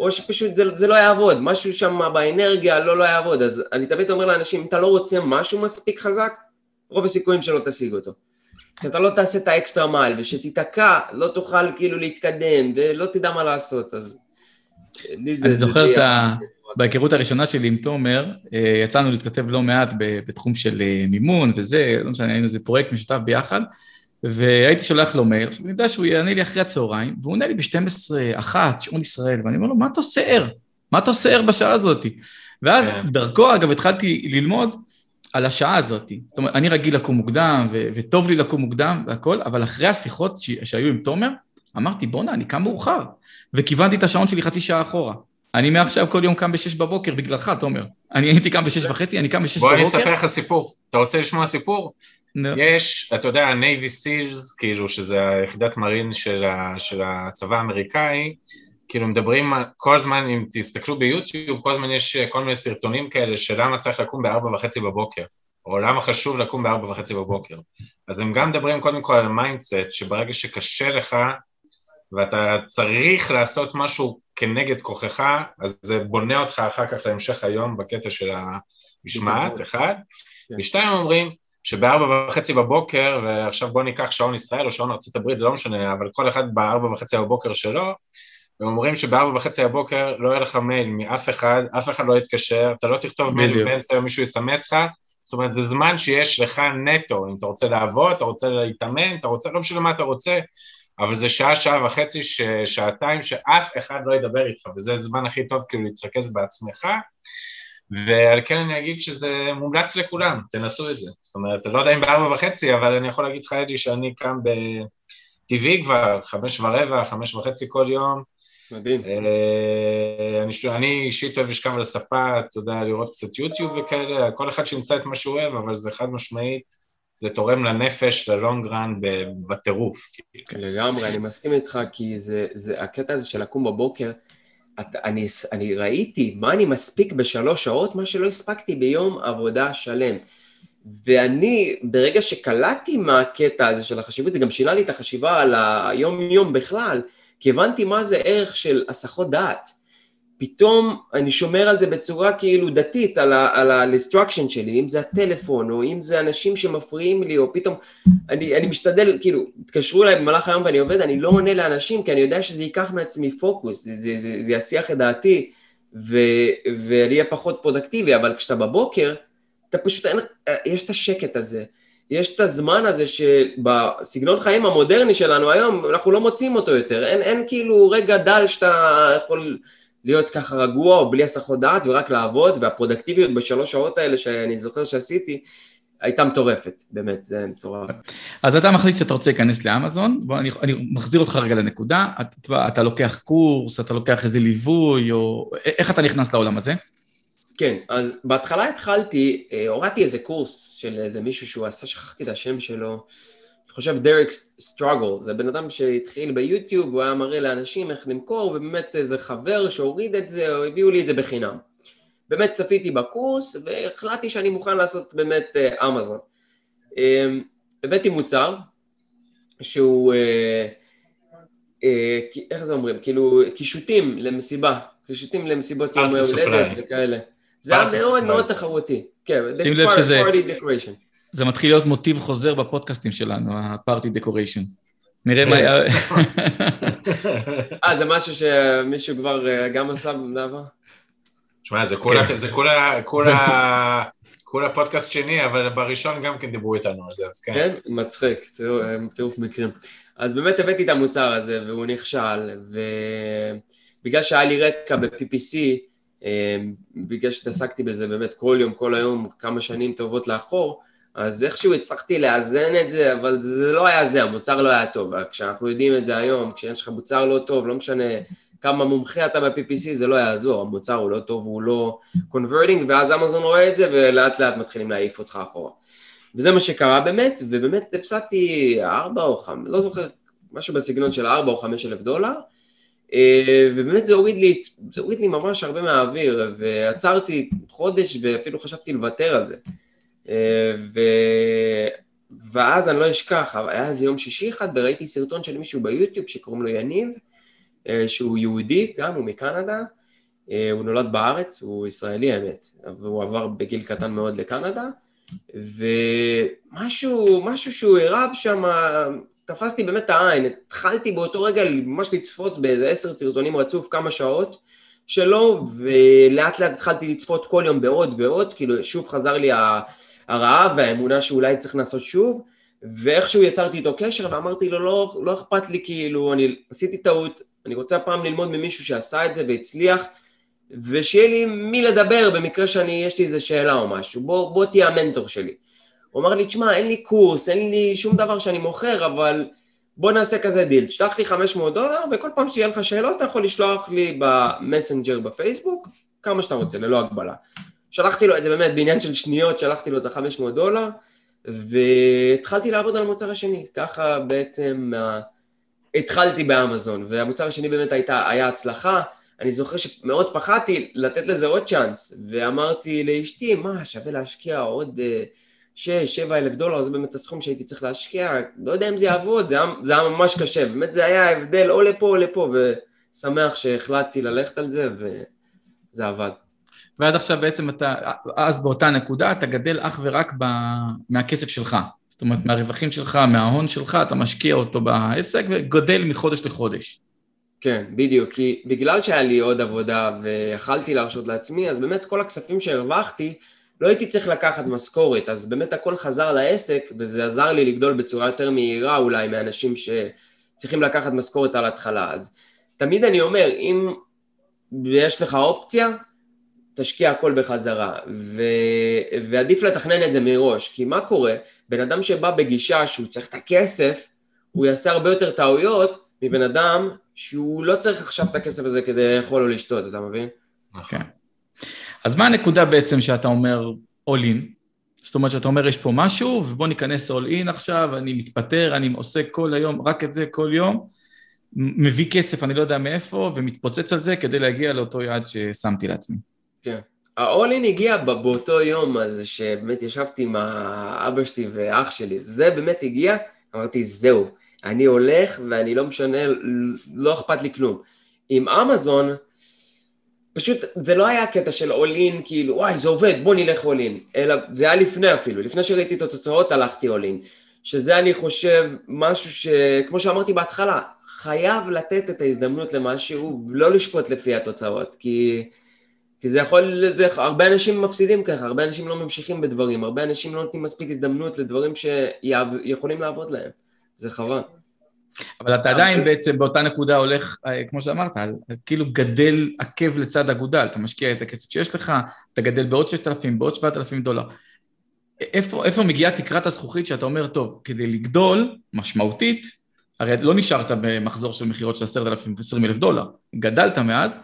או שפשוט זה, זה לא יעבוד, משהו שם באנרגיה לא לא יעבוד, אז אני תמיד אומר לאנשים, אם אתה לא רוצה משהו מספיק חזק, רוב הסיכויים שלא תשיג אותו. כשאתה לא תעשה את ה extra mile, וכשתיתקע, לא תוכל כאילו להתקדם, ולא תדע מה לעשות, אז... לי זה... אני זוכר את ה... בהיכרות הראשונה שלי עם תומר, אה, יצא לנו להתכתב לא מעט בתחום של אה, מימון וזה, לא משנה, היינו איזה פרויקט משותף ביחד, והייתי שולח לו מייל, עכשיו אני יודע שהוא יענה לי אחרי הצהריים, והוא עונה לי ב-12, 1, שעון ישראל, ואני אומר לו, מה אתה עושה ער? מה אתה עושה ער בשעה הזאת? ואז כן. דרכו, אגב, התחלתי ללמוד על השעה הזאת. זאת אומרת, אני רגיל לקום מוקדם, ו- וטוב לי לקום מוקדם והכל, אבל אחרי השיחות ש- שהיו עם תומר, אמרתי, בואנה, אני קם מאוחר. וכיוונתי את השעון שלי חצי שעה אחורה. אני מעכשיו כל יום קם בשש בבוקר בגללך, תומר. אני הייתי קם בשש וחצי, אני קם בשש בבוקר. בוא אני אספר לך סיפור. אתה רוצה לשמוע סיפור? נו. יש, אתה יודע, Navy SEALs, כאילו, שזה היחידת marine של, ה, של הצבא האמריקאי, כאילו מדברים כל הזמן, אם תסתכלו ביוטיוב, כל הזמן יש כל מיני סרטונים כאלה של למה צריך לקום בארבע וחצי בבוקר, או למה חשוב לקום בארבע וחצי בבוקר. אז הם גם מדברים קודם כל על mindset, שברגע שקשה לך ואתה צריך לעשות משהו כנגד כוחך, אז זה בונה אותך אחר כך להמשך היום בקטע של המשמעת, אחד. כן. ושתיים אומרים שבארבע וחצי בבוקר, ועכשיו בוא ניקח שעון ישראל או שעון ארה"ב, זה לא משנה, אבל כל אחד בארבע וחצי בבוקר שלו, והם אומרים שבארבע וחצי הבוקר לא יהיה לך מייל מאף אחד, אף אחד לא יתקשר, אתה לא תכתוב מייל ובאמצע היום מישהו יסמס לך, זאת אומרת זה זמן שיש לך נטו, אם אתה רוצה לעבוד, אתה רוצה להתאמן, אתה רוצה, לא משנה מה אתה רוצה, אבל זה שעה, שעה וחצי, ש... שעתיים, שאף אחד לא ידבר איתך, וזה הזמן הכי טוב כאילו להתרכז בעצמך, ועל כן אני אגיד שזה מומלץ לכולם, תנסו את זה. זאת אומרת, אני לא יודע אם בארבע וחצי, אבל אני יכול להגיד לך, אדי, שאני קם בטבעי כבר, חמש ורבע, חמש וחצי כל יום, מדהים. אה, אני, אני אישית אוהב לשכב על הספה, אתה יודע, לראות קצת יוטיוב וכאלה, כל אחד שימצא את מה שהוא אוהב, אבל זה חד משמעית, זה תורם לנפש, ללונג רן, בטירוף. כאילו. לגמרי, אני מסכים איתך, כי זה, זה הקטע הזה של לקום בבוקר, את, אני, אני ראיתי מה אני מספיק בשלוש שעות, מה שלא הספקתי ביום עבודה שלם. ואני, ברגע שקלטתי מהקטע הזה של החשיבות, זה גם שינה לי את החשיבה על היום-יום בכלל, כי הבנתי מה זה ערך של הסחות דעת. פתאום אני שומר על זה בצורה כאילו דתית, על ה-distraction שלי, אם זה הטלפון, או אם זה אנשים שמפריעים לי, או פתאום, אני, אני משתדל, כאילו, התקשרו אליי במהלך היום ואני עובד, אני לא עונה לאנשים, כי אני יודע שזה ייקח מעצמי פוקוס, זה, זה, זה, זה יסיח את דעתי, ו, ואני אהיה פחות פרודקטיבי, אבל כשאתה בבוקר, אתה פשוט, אין, יש את השקט הזה. יש את הזמן הזה שבסגנון חיים המודרני שלנו היום, אנחנו לא מוצאים אותו יותר. אין, אין כאילו רגע דל שאתה יכול להיות ככה רגוע או בלי הסחות דעת ורק לעבוד, והפרודקטיביות בשלוש שעות האלה שאני זוכר שעשיתי, הייתה מטורפת, באמת, זה מטורף. אז אתה מחליט שאתה רוצה להיכנס לאמזון, בוא, אני, אני מחזיר אותך רגע לנקודה, אתה, אתה לוקח קורס, אתה לוקח איזה ליווי, או איך אתה נכנס לעולם הזה? כן, אז בהתחלה התחלתי, אה, הורדתי איזה קורס של איזה מישהו שהוא עשה, שכחתי את השם שלו, חושב דרק סטרוגל, זה בן אדם שהתחיל ביוטיוב, הוא היה מראה לאנשים איך למכור, ובאמת איזה חבר שהוריד את זה, או הביאו לי את זה בחינם. באמת צפיתי בקורס, והחלטתי שאני מוכן לעשות באמת אה, אמזון. אמ, הבאתי מוצר, שהוא, אה, איך זה אומרים, כאילו קישוטים למסיבה, קישוטים למסיבות יום הולדת וכאלה. זה היה מאוד מאוד תחרותי. כן, שים לב שזה... זה מתחיל להיות מוטיב חוזר בפודקאסטים שלנו, הפארטי דקוריישן. נראה מה היה... אה, זה משהו שמישהו כבר אה, גם עשה בעבר? תשמע, זה כולה פודקאסט שני, אבל בראשון גם כן דיברו איתנו על זה, אז כן. כן? מצחיק, צירוף מקרים. אז באמת הבאתי את המוצר הזה, והוא נכשל, ובגלל שהיה לי רקע ב-PPC, בגלל שהתעסקתי בזה באמת כל יום, כל היום, כמה שנים טובות לאחור, אז איכשהו הצלחתי לאזן את זה, אבל זה לא היה זה, המוצר לא היה טוב. כשאנחנו יודעים את זה היום, כשיש לך מוצר לא טוב, לא משנה כמה מומחה אתה ב-PPC, זה לא יעזור, המוצר הוא לא טוב, הוא לא קונברטינג, ואז אמזון רואה את זה, ולאט לאט מתחילים להעיף אותך אחורה. וזה מה שקרה באמת, ובאמת הפסדתי ארבע או חמש, לא זוכר, משהו בסגנון של ארבע או חמש אלף דולר, אה, ובאמת זה הוריד לי, זה הוריד לי ממש הרבה מהאוויר, ועצרתי חודש ואפילו חשבתי לוותר על זה. אה, ו... ואז אני לא אשכח, היה איזה יום שישי אחד וראיתי סרטון של מישהו ביוטיוב שקוראים לו יניב, אה, שהוא יהודי, גם הוא מקנדה, הוא נולד בארץ, הוא ישראלי האמת, והוא עבר בגיל קטן מאוד לקנדה, ומשהו, משהו שהוא הראה שם תפסתי באמת את העין, התחלתי באותו רגע ממש לצפות באיזה עשר סרטונים רצוף כמה שעות, שלו, ולאט לאט התחלתי לצפות כל יום בעוד ועוד, כאילו שוב חזר לי הרעב והאמונה שאולי צריך לעשות שוב, ואיכשהו יצרתי איתו קשר ואמרתי לו לא, לא אכפת לי כאילו, אני עשיתי טעות, אני רוצה פעם ללמוד ממישהו שעשה את זה והצליח, ושיהיה לי מי לדבר במקרה שאני, יש לי איזה שאלה או משהו, בוא, בוא תהיה המנטור שלי. הוא אמר לי, תשמע, אין לי קורס, אין לי שום דבר שאני מוכר, אבל בוא נעשה כזה דיל, תשלח לי 500 דולר, וכל פעם שיהיה לך שאלות אתה יכול לשלוח לי במסנג'ר בפייסבוק, כמה שאתה רוצה, ללא הגבלה. שלחתי לו את זה באמת בעניין של שניות, שלחתי לו את ה-500 דולר, והתחלתי לעבוד על המוצר השני, ככה בעצם אה, התחלתי באמזון, והמוצר השני באמת הייתה, היה הצלחה, אני זוכר שמאוד פחדתי לתת לזה עוד צ'אנס, ואמרתי לאשתי, מה, שווה להשקיע עוד... Uh, שש, שבע אלף דולר, זה באמת הסכום שהייתי צריך להשקיע, לא יודע אם זה יעבוד, זה היה, זה היה ממש קשה, באמת זה היה הבדל או לפה או לפה, ושמח שהחלטתי ללכת על זה, וזה עבד. ועד עכשיו בעצם אתה, אז באותה נקודה אתה גדל אך ורק ב, מהכסף שלך. זאת אומרת, מהרווחים שלך, מההון שלך, אתה משקיע אותו בעסק וגודל מחודש לחודש. כן, בדיוק, כי בגלל שהיה לי עוד עבודה ויכלתי להרשות לעצמי, אז באמת כל הכספים שהרווחתי, לא הייתי צריך לקחת משכורת, אז באמת הכל חזר לעסק, וזה עזר לי לגדול בצורה יותר מהירה אולי מאנשים שצריכים לקחת משכורת על התחלה. אז תמיד אני אומר, אם יש לך אופציה, תשקיע הכל בחזרה, ו... ועדיף לתכנן את זה מראש, כי מה קורה? בן אדם שבא בגישה שהוא צריך את הכסף, הוא יעשה הרבה יותר טעויות מבן אדם שהוא לא צריך עכשיו את הכסף הזה כדי לאכול או לשתות, אתה מבין? כן. אז מה הנקודה בעצם שאתה אומר all in? זאת אומרת שאתה אומר יש פה משהו ובוא ניכנס all in עכשיו, אני מתפטר, אני עושה כל היום, רק את זה כל יום, מביא כסף אני לא יודע מאיפה ומתפוצץ על זה כדי להגיע לאותו יעד ששמתי לעצמי. כן. in הגיע באותו יום הזה שבאמת ישבתי עם אבא שלי ואח שלי, זה באמת הגיע, אמרתי זהו, אני הולך ואני לא משנה, לא אכפת לי כלום. עם אמזון, פשוט זה לא היה קטע של in כאילו וואי זה עובד בוא נלך in אלא זה היה לפני אפילו לפני שראיתי את התוצאות הלכתי in שזה אני חושב משהו שכמו שאמרתי בהתחלה חייב לתת את ההזדמנות למשהו ולא לשפוט לפי התוצאות כי, כי זה יכול, זה, הרבה אנשים מפסידים ככה הרבה אנשים לא ממשיכים בדברים הרבה אנשים לא נותנים מספיק הזדמנות לדברים שיכולים לעבוד להם. זה חבל. אבל אתה עדיין בעצם באותה נקודה הולך, אה, כמו שאמרת, כאילו גדל עקב לצד אגודל, אתה משקיע את הכסף שיש לך, אתה גדל בעוד 6,000, בעוד 7,000 דולר. איפה, איפה מגיעה תקרת הזכוכית שאתה אומר, טוב, כדי לגדול משמעותית, הרי לא נשארת במחזור של מכירות של 10,000 ו-20,000 דולר, גדלת מאז,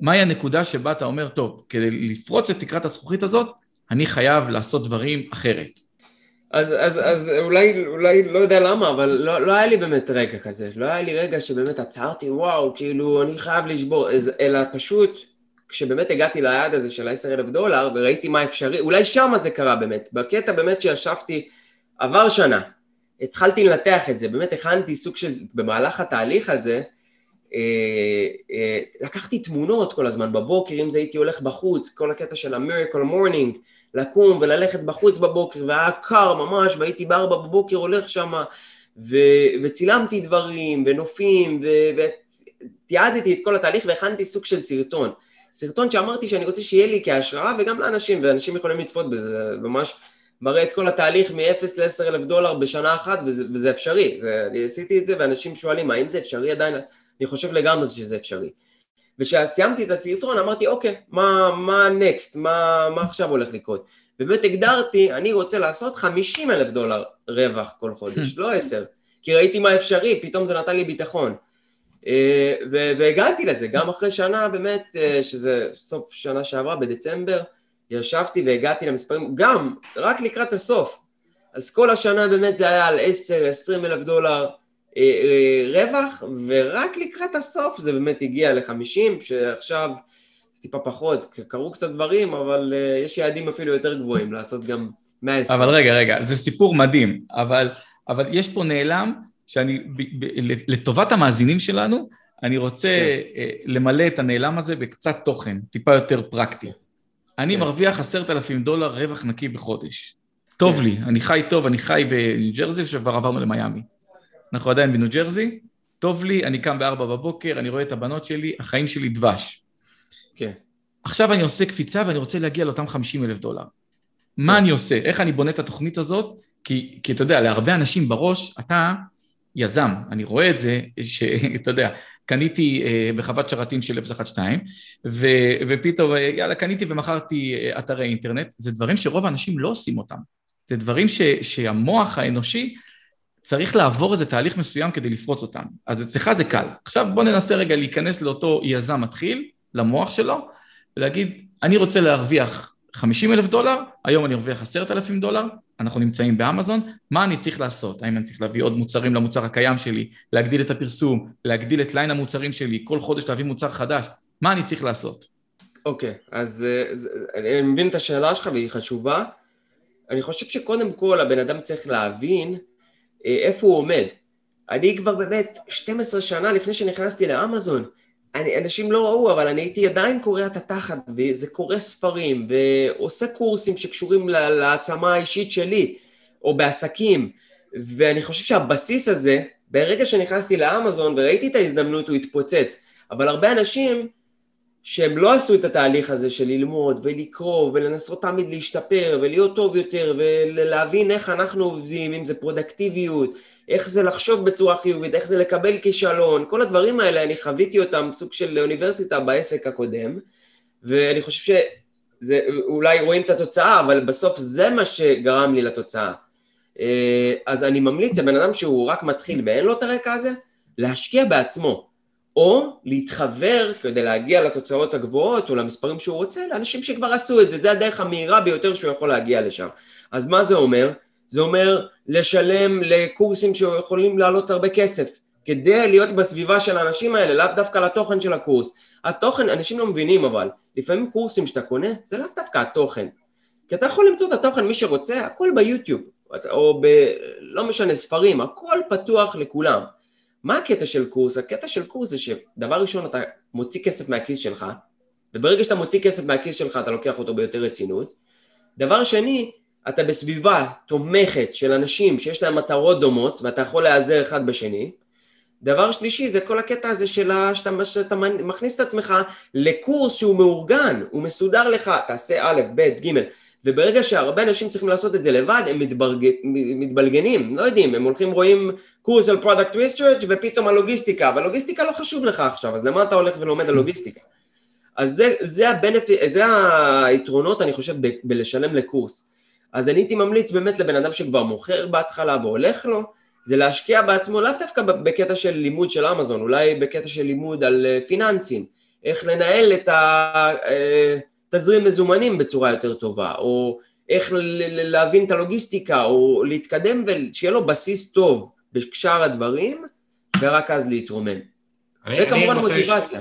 מהי הנקודה שבה אתה אומר, טוב, כדי לפרוץ את תקרת הזכוכית הזאת, אני חייב לעשות דברים אחרת. אז, אז, אז אולי, אולי, לא יודע למה, אבל לא, לא היה לי באמת רגע כזה, לא היה לי רגע שבאמת עצרתי, וואו, כאילו, אני חייב לשבור, אלא פשוט, כשבאמת הגעתי ליעד הזה של ה-10 אלף דולר, וראיתי מה אפשרי, אולי שמה זה קרה באמת, בקטע באמת שישבתי, עבר שנה, התחלתי לנתח את זה, באמת הכנתי סוג של, במהלך התהליך הזה, לקחתי תמונות כל הזמן בבוקר, אם זה הייתי הולך בחוץ, כל הקטע של ה-miracle morning, לקום וללכת בחוץ בבוקר, והיה קר ממש, והייתי בארבע בבוקר הולך שם, וצילמתי דברים, ונופים, ותיעדתי את כל התהליך והכנתי סוג של סרטון. סרטון שאמרתי שאני רוצה שיהיה לי כהשראה וגם לאנשים, ואנשים יכולים לצפות בזה, ממש מראה את כל התהליך מ-0 ל-10 אלף דולר בשנה אחת, וזה, וזה אפשרי. זה, אני עשיתי את זה, ואנשים שואלים, האם זה אפשרי עדיין? אני חושב לגמרי שזה אפשרי. וכשסיימתי את הסרטון אמרתי אוקיי, מה, מה נקסט, מה, מה עכשיו הולך לקרות? ובאמת הגדרתי, אני רוצה לעשות 50 אלף דולר רווח כל חודש, לא 10, כי ראיתי מה אפשרי, פתאום זה נתן לי ביטחון. אה, והגעתי לזה, גם אחרי שנה באמת, אה, שזה סוף שנה שעברה, בדצמבר, ישבתי והגעתי למספרים, גם, רק לקראת הסוף. אז כל השנה באמת זה היה על 10-20 אלף דולר, רווח, ורק לקראת הסוף זה באמת הגיע ל-50, שעכשיו זה טיפה פחות, קרו קצת דברים, אבל אה, יש יעדים אפילו יותר גבוהים, לעשות גם 120. אבל רגע, רגע, זה סיפור מדהים, אבל, אבל יש פה נעלם, שאני, ב, ב, לטובת המאזינים שלנו, אני רוצה כן. למלא את הנעלם הזה בקצת תוכן, טיפה יותר פרקטי. אני כן. מרוויח עשרת אלפים דולר רווח נקי בחודש. טוב כן. לי, אני חי טוב, אני חי בניו ג'רזי, שכבר עברנו למיאמי. אנחנו עדיין בניו ג'רזי, טוב לי, אני קם בארבע בבוקר, אני רואה את הבנות שלי, החיים שלי דבש. כן. עכשיו אני עושה קפיצה ואני רוצה להגיע לאותם 50 אלף דולר. מה אני עושה? איך אני בונה את התוכנית הזאת? כי, כי אתה יודע, להרבה אנשים בראש, אתה יזם, אני רואה את זה, שאתה יודע, קניתי אה, בחוות שרתים של 012, ו, ופתאום, אה, יאללה, קניתי ומכרתי אה, אתרי אינטרנט, זה דברים שרוב האנשים לא עושים אותם. זה דברים ש, שהמוח האנושי צריך לעבור איזה תהליך מסוים כדי לפרוץ אותם. אז אצלך זה קל. עכשיו בוא ננסה רגע להיכנס לאותו יזם מתחיל, למוח שלו, ולהגיד, אני רוצה להרוויח 50 אלף דולר, היום אני ארוויח 10,000 דולר, אנחנו נמצאים באמזון, מה אני צריך לעשות? האם אני צריך להביא עוד מוצרים למוצר הקיים שלי, להגדיל את הפרסום, להגדיל את ליין המוצרים שלי, כל חודש להביא מוצר חדש, מה אני צריך לעשות? אוקיי, okay, אז, אז אני מבין את השאלה שלך והיא חשובה. אני חושב שקודם כל הבן אדם צריך להבין אה, איפה הוא עומד. אני כבר באמת 12 שנה לפני שנכנסתי לאמזון, אני, אנשים לא ראו, אבל אני הייתי עדיין קורא את התחת, וזה קורא ספרים, ועושה קורסים שקשורים להעצמה האישית שלי, או בעסקים, ואני חושב שהבסיס הזה, ברגע שנכנסתי לאמזון וראיתי את ההזדמנות, הוא התפוצץ. אבל הרבה אנשים שהם לא עשו את התהליך הזה של ללמוד ולקרוא ולנסות תמיד להשתפר ולהיות טוב יותר ולהבין איך אנחנו עובדים, אם זה פרודקטיביות, איך זה לחשוב בצורה חיובית, איך זה לקבל כישלון, כל הדברים האלה אני חוויתי אותם סוג של אוניברסיטה בעסק הקודם ואני חושב שזה, אולי רואים את התוצאה, אבל בסוף זה מה שגרם לי לתוצאה. אה, אז אני ממליץ לבן אדם שהוא רק מתחיל ואין לו את הרקע הזה, להשקיע בעצמו, או להתחבר כדי להגיע לתוצאות הגבוהות או למספרים שהוא רוצה, לאנשים שכבר עשו את זה, זה הדרך המהירה ביותר שהוא יכול להגיע לשם. אז מה זה אומר? זה אומר לשלם לקורסים שיכולים לעלות הרבה כסף, כדי להיות בסביבה של האנשים האלה, לאו דווקא לתוכן של הקורס. התוכן, אנשים לא מבינים אבל, לפעמים קורסים שאתה קונה, זה לאו דווקא התוכן. כי אתה יכול למצוא את התוכן, מי שרוצה, הכל ביוטיוב, או ב... לא משנה, ספרים, הכל פתוח לכולם. מה הקטע של קורס? הקטע של קורס זה שדבר ראשון אתה מוציא כסף מהכיס שלך, וברגע שאתה מוציא כסף מהכיס שלך אתה לוקח אותו ביותר רצינות. דבר שני, אתה בסביבה תומכת של אנשים שיש להם מטרות דומות ואתה יכול להיעזר אחד בשני. דבר שלישי זה כל הקטע הזה של שאתה, שאתה מכניס את עצמך לקורס שהוא מאורגן, הוא מסודר לך, תעשה א', ב', ג', וברגע שהרבה אנשים צריכים לעשות את זה לבד, הם מתברג... מתבלגנים, לא יודעים, הם הולכים רואים קורס על product research ופתאום הלוגיסטיקה, אבל לוגיסטיקה לא חשוב לך עכשיו, אז למה אתה הולך ולומד על לוגיסטיקה? אז זה, זה, ה benefit, זה היתרונות, אני חושב, ב, בלשלם לקורס. אז אני הייתי ממליץ באמת לבן אדם שכבר מוכר בהתחלה והולך לו, זה להשקיע בעצמו לאו דווקא בקטע של לימוד של אמזון, אולי בקטע של לימוד על אה, פיננסים, איך לנהל את התזרים אה, מזומנים בצורה יותר טובה, או איך להבין את הלוגיסטיקה, או להתקדם ושיהיה לו בסיס טוב בשאר הדברים, ורק אז להתרומם. וכמובן מוטיבציה.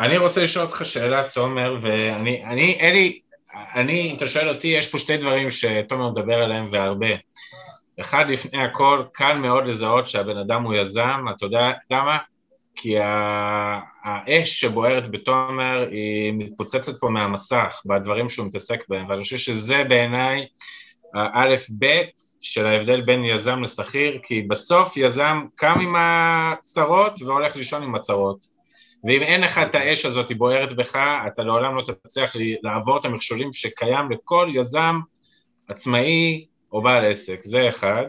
אני רוצה לשאול אותך שאלה, תומר, ואני, אין לי, אני, אם אתה שואל אותי, יש פה שתי דברים שתומר מדבר עליהם והרבה. אחד, לפני הכל, קל מאוד לזהות שהבן אדם הוא יזם, אתה יודע למה? כי האש שבוערת בתומר היא מתפוצצת פה מהמסך, בדברים שהוא מתעסק בהם, ואני חושב שזה בעיניי האלף-בית של ההבדל בין יזם לשכיר, כי בסוף יזם קם עם הצרות והולך לישון עם הצרות. ואם אין לך את האש הזאת, בוערת בך, אתה לעולם לא תצליח לעבור את המכשולים שקיים לכל יזם עצמאי או בעל עסק, זה אחד.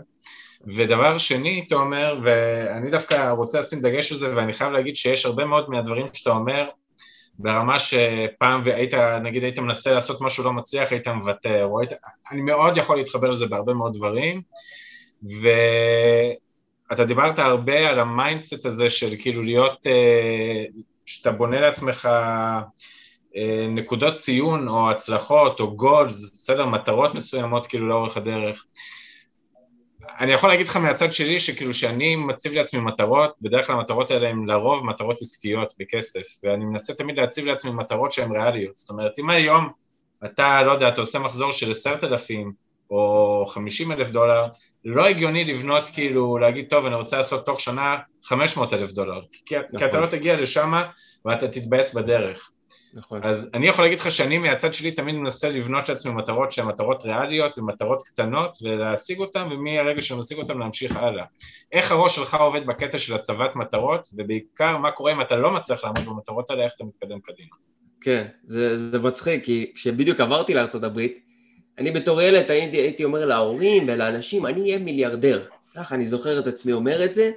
ודבר שני, אתה אומר, ואני דווקא רוצה לשים דגש על זה, ואני חייב להגיד שיש הרבה מאוד מהדברים שאתה אומר, ברמה שפעם והיית, נגיד היית מנסה לעשות משהו לא מצליח, היית מוותר, היית, אני מאוד יכול להתחבר לזה בהרבה מאוד דברים, ו... אתה דיברת הרבה על ה mindset הזה של כאילו להיות, אה, שאתה בונה לעצמך אה, נקודות ציון או הצלחות או goals, בסדר, מטרות מסוימות כאילו לאורך הדרך. אני יכול להגיד לך מהצד שלי שכאילו שאני מציב לעצמי מטרות, בדרך כלל המטרות האלה הן לרוב מטרות עסקיות בכסף, ואני מנסה תמיד להציב לעצמי מטרות שהן ריאליות. זאת אומרת, אם היום אתה, לא יודע, אתה עושה מחזור של עשרת אלפים, או חמישים אלף דולר, לא הגיוני לבנות כאילו, להגיד, טוב, אני רוצה לעשות תוך שנה חמש מאות אלף דולר, כי, נכון. כי אתה לא תגיע לשם ואתה תתבאס בדרך. נכון. אז אני יכול להגיד לך שאני מהצד שלי תמיד מנסה לבנות לעצמי מטרות שהן מטרות ריאליות ומטרות קטנות ולהשיג אותן ומהרגע שאני משיג אותן להמשיך הלאה. איך הראש שלך עובד בקטע של הצבת מטרות ובעיקר מה קורה אם אתה לא מצליח לעמוד במטרות האלה, איך אתה מתקדם קדימה. כן, זה, זה מצחיק, כי כשבדיוק עברתי לארה"ב, אני בתור ילד הייתי, הייתי אומר להורים ולאנשים, אני אהיה מיליארדר. ככה אני זוכר את עצמי אומר את זה,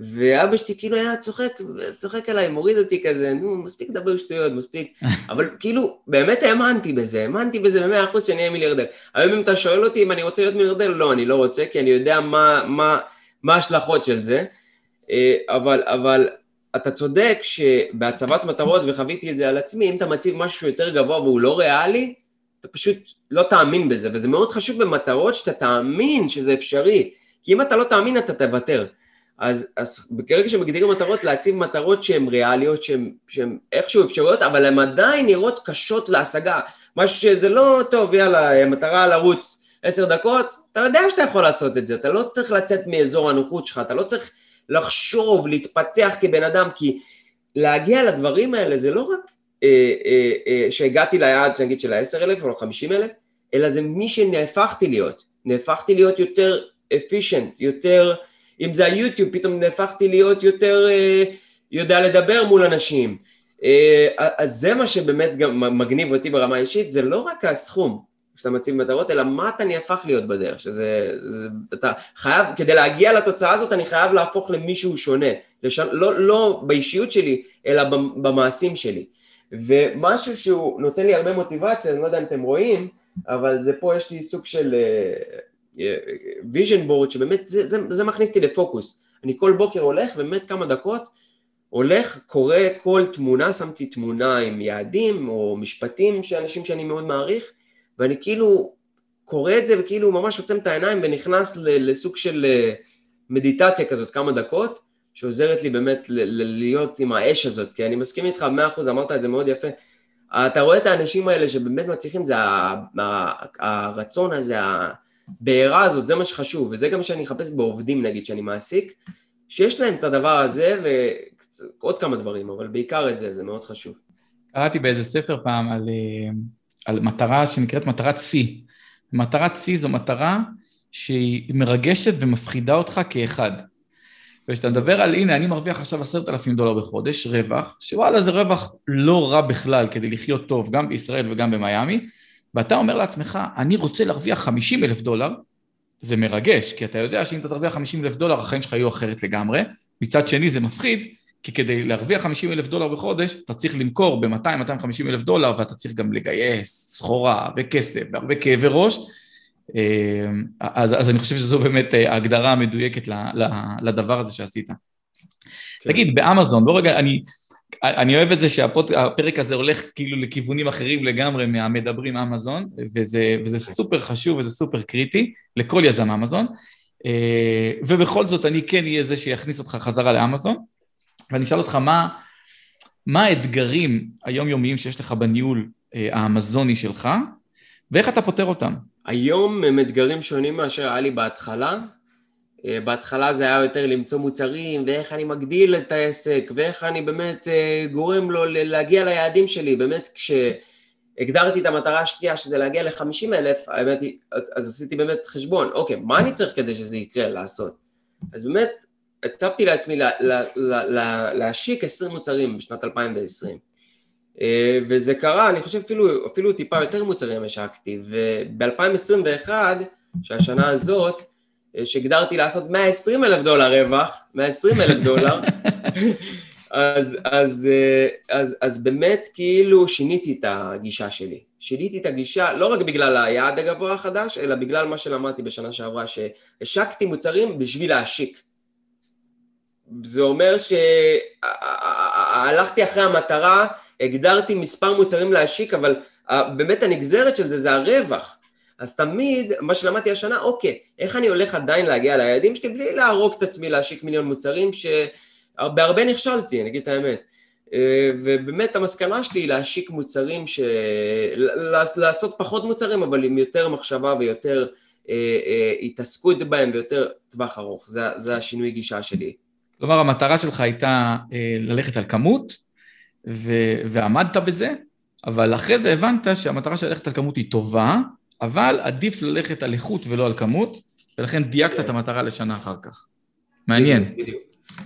ואבא שלי כאילו היה צוחק, צוחק עליי, מוריד אותי כזה, נו, מספיק לדבר שטויות, מספיק. אבל כאילו, באמת האמנתי בזה, האמנתי בזה במאה אחוז שאני אהיה מיליארדר. היום אם אתה שואל אותי אם אני רוצה להיות מיליארדר, לא, אני לא רוצה, כי אני יודע מה, מה, מה ההשלכות של זה. אה, אבל, אבל אתה צודק שבהצבת מטרות, וחוויתי את זה על עצמי, אם אתה מציב משהו יותר גבוה והוא לא ריאלי, אתה פשוט לא תאמין בזה, וזה מאוד חשוב במטרות שאתה תאמין שזה אפשרי, כי אם אתה לא תאמין אתה תוותר. אז, אז ברגע שמגדירים מטרות, להציב מטרות שהן ריאליות, שהן איכשהו אפשרויות, אבל הן עדיין נראות קשות להשגה. משהו שזה לא, טוב, יאללה, מטרה לרוץ עשר דקות, אתה יודע שאתה יכול לעשות את זה, אתה לא צריך לצאת מאזור הנוחות שלך, אתה לא צריך לחשוב, להתפתח כבן אדם, כי להגיע לדברים האלה זה לא רק אה, אה, אה, שהגעתי ליעד, נגיד, של ה-10 אלף או 50 אלף, אלא זה מי שנהפכתי להיות. נהפכתי להיות יותר אפישנט, יותר... אם זה היוטיוב, פתאום נהפכתי להיות יותר אה, יודע לדבר מול אנשים. אה, אז זה מה שבאמת גם מגניב אותי ברמה האישית, זה לא רק הסכום שאתה מציב מטרות, אלא מה אתה נהפך להיות בדרך, שזה, זה, אתה חייב, כדי להגיע לתוצאה הזאת אני חייב להפוך למישהו שונה, לש, לא, לא באישיות שלי, אלא במעשים שלי. ומשהו שהוא נותן לי הרבה מוטיבציה, אני לא יודע אם אתם רואים, אבל זה פה יש לי סוג של אה, vision board שבאמת זה, זה, זה מכניס אותי לפוקוס. אני כל בוקר הולך ובאמת כמה דקות הולך, קורא כל תמונה, שמתי תמונה עם יעדים או משפטים של אנשים שאני מאוד מעריך ואני כאילו קורא את זה וכאילו ממש עוצם את העיניים ונכנס לסוג של אה, מדיטציה כזאת כמה דקות שעוזרת לי באמת להיות עם האש הזאת כי אני מסכים איתך במאה אחוז, אמרת את זה מאוד יפה אתה רואה את האנשים האלה שבאמת מצליחים, זה הרצון הזה, הבעירה הזאת, זה מה שחשוב, וזה גם שאני אחפש בעובדים נגיד שאני מעסיק, שיש להם את הדבר הזה ועוד כמה דברים, אבל בעיקר את זה, זה מאוד חשוב. קראתי באיזה ספר פעם על, אה, על מטרה שנקראת מטרת שיא. מטרת שיא זו מטרה שהיא מרגשת ומפחידה אותך כאחד. וכשאתה מדבר על, הנה, אני מרוויח עכשיו עשרת אלפים דולר בחודש, רווח, שוואלה זה רווח לא רע בכלל כדי לחיות טוב, גם בישראל וגם במיאמי, ואתה אומר לעצמך, אני רוצה להרוויח 50 אלף דולר, זה מרגש, כי אתה יודע שאם אתה תרוויח 50 אלף דולר, החיים שלך יהיו אחרת לגמרי. מצד שני זה מפחיד, כי כדי להרוויח 50 אלף דולר בחודש, אתה צריך למכור ב-200-250 אלף דולר, ואתה צריך גם לגייס סחורה וכסף והרבה כאבי ראש. אה, אז, אז אני חושב שזו באמת אה, ההגדרה המדויקת לדבר הזה שעשית. כן. תגיד, באמזון, בוא רגע, אני, אני אוהב את זה שהפרק הזה הולך כאילו לכיוונים אחרים לגמרי מהמדברים אמזון, וזה, וזה סופר חשוב וזה סופר קריטי לכל יזם אמזון, אה, ובכל זאת אני כן אהיה זה שיכניס אותך חזרה לאמזון, ואני אשאל אותך מה, מה האתגרים היומיומיים שיש לך בניהול אה, האמזוני שלך, ואיך אתה פותר אותם? היום הם אתגרים שונים מאשר היה לי בהתחלה, בהתחלה זה היה יותר למצוא מוצרים, ואיך אני מגדיל את העסק, ואיך אני באמת אה, גורם לו להגיע ליעדים שלי. באמת, כשהגדרתי את המטרה השנייה, שזה להגיע ל-50 אלף, האמת היא, אז עשיתי באמת חשבון, אוקיי, מה אני צריך כדי שזה יקרה, לעשות? אז באמת, הצבתי לעצמי לה, לה, לה, לה, להשיק 20 מוצרים בשנת 2020. אה, וזה קרה, אני חושב אפילו, אפילו טיפה יותר מוצרים השקתי, וב-2021, שהשנה הזאת, שהגדרתי לעשות 120 אלף דולר רווח, 120 אלף דולר, אז, אז, אז, אז באמת כאילו שיניתי את הגישה שלי. שיניתי את הגישה לא רק בגלל היעד הגבוה החדש, אלא בגלל מה שלמדתי בשנה שעברה, שהשקתי מוצרים בשביל להשיק. זה אומר שהלכתי אחרי המטרה, הגדרתי מספר מוצרים להשיק, אבל באמת הנגזרת של זה זה הרווח. אז תמיד, מה שלמדתי השנה, אוקיי, איך אני הולך עדיין להגיע ליעדים שלי בלי להרוג את עצמי להשיק מיליון מוצרים שבהרבה נכשלתי, אני אגיד את האמת. אה, ובאמת המסקנה שלי היא להשיק מוצרים, ש... לעשות פחות מוצרים אבל עם יותר מחשבה ויותר אה, אה, התעסקות בהם ויותר טווח ארוך, זה, זה השינוי גישה שלי. כלומר המטרה שלך הייתה אה, ללכת על כמות ו... ועמדת בזה, אבל אחרי זה הבנת שהמטרה של ללכת על כמות היא טובה, אבל עדיף ללכת על איכות ולא על כמות, ולכן דייקת את המטרה לשנה אחר כך. מעניין.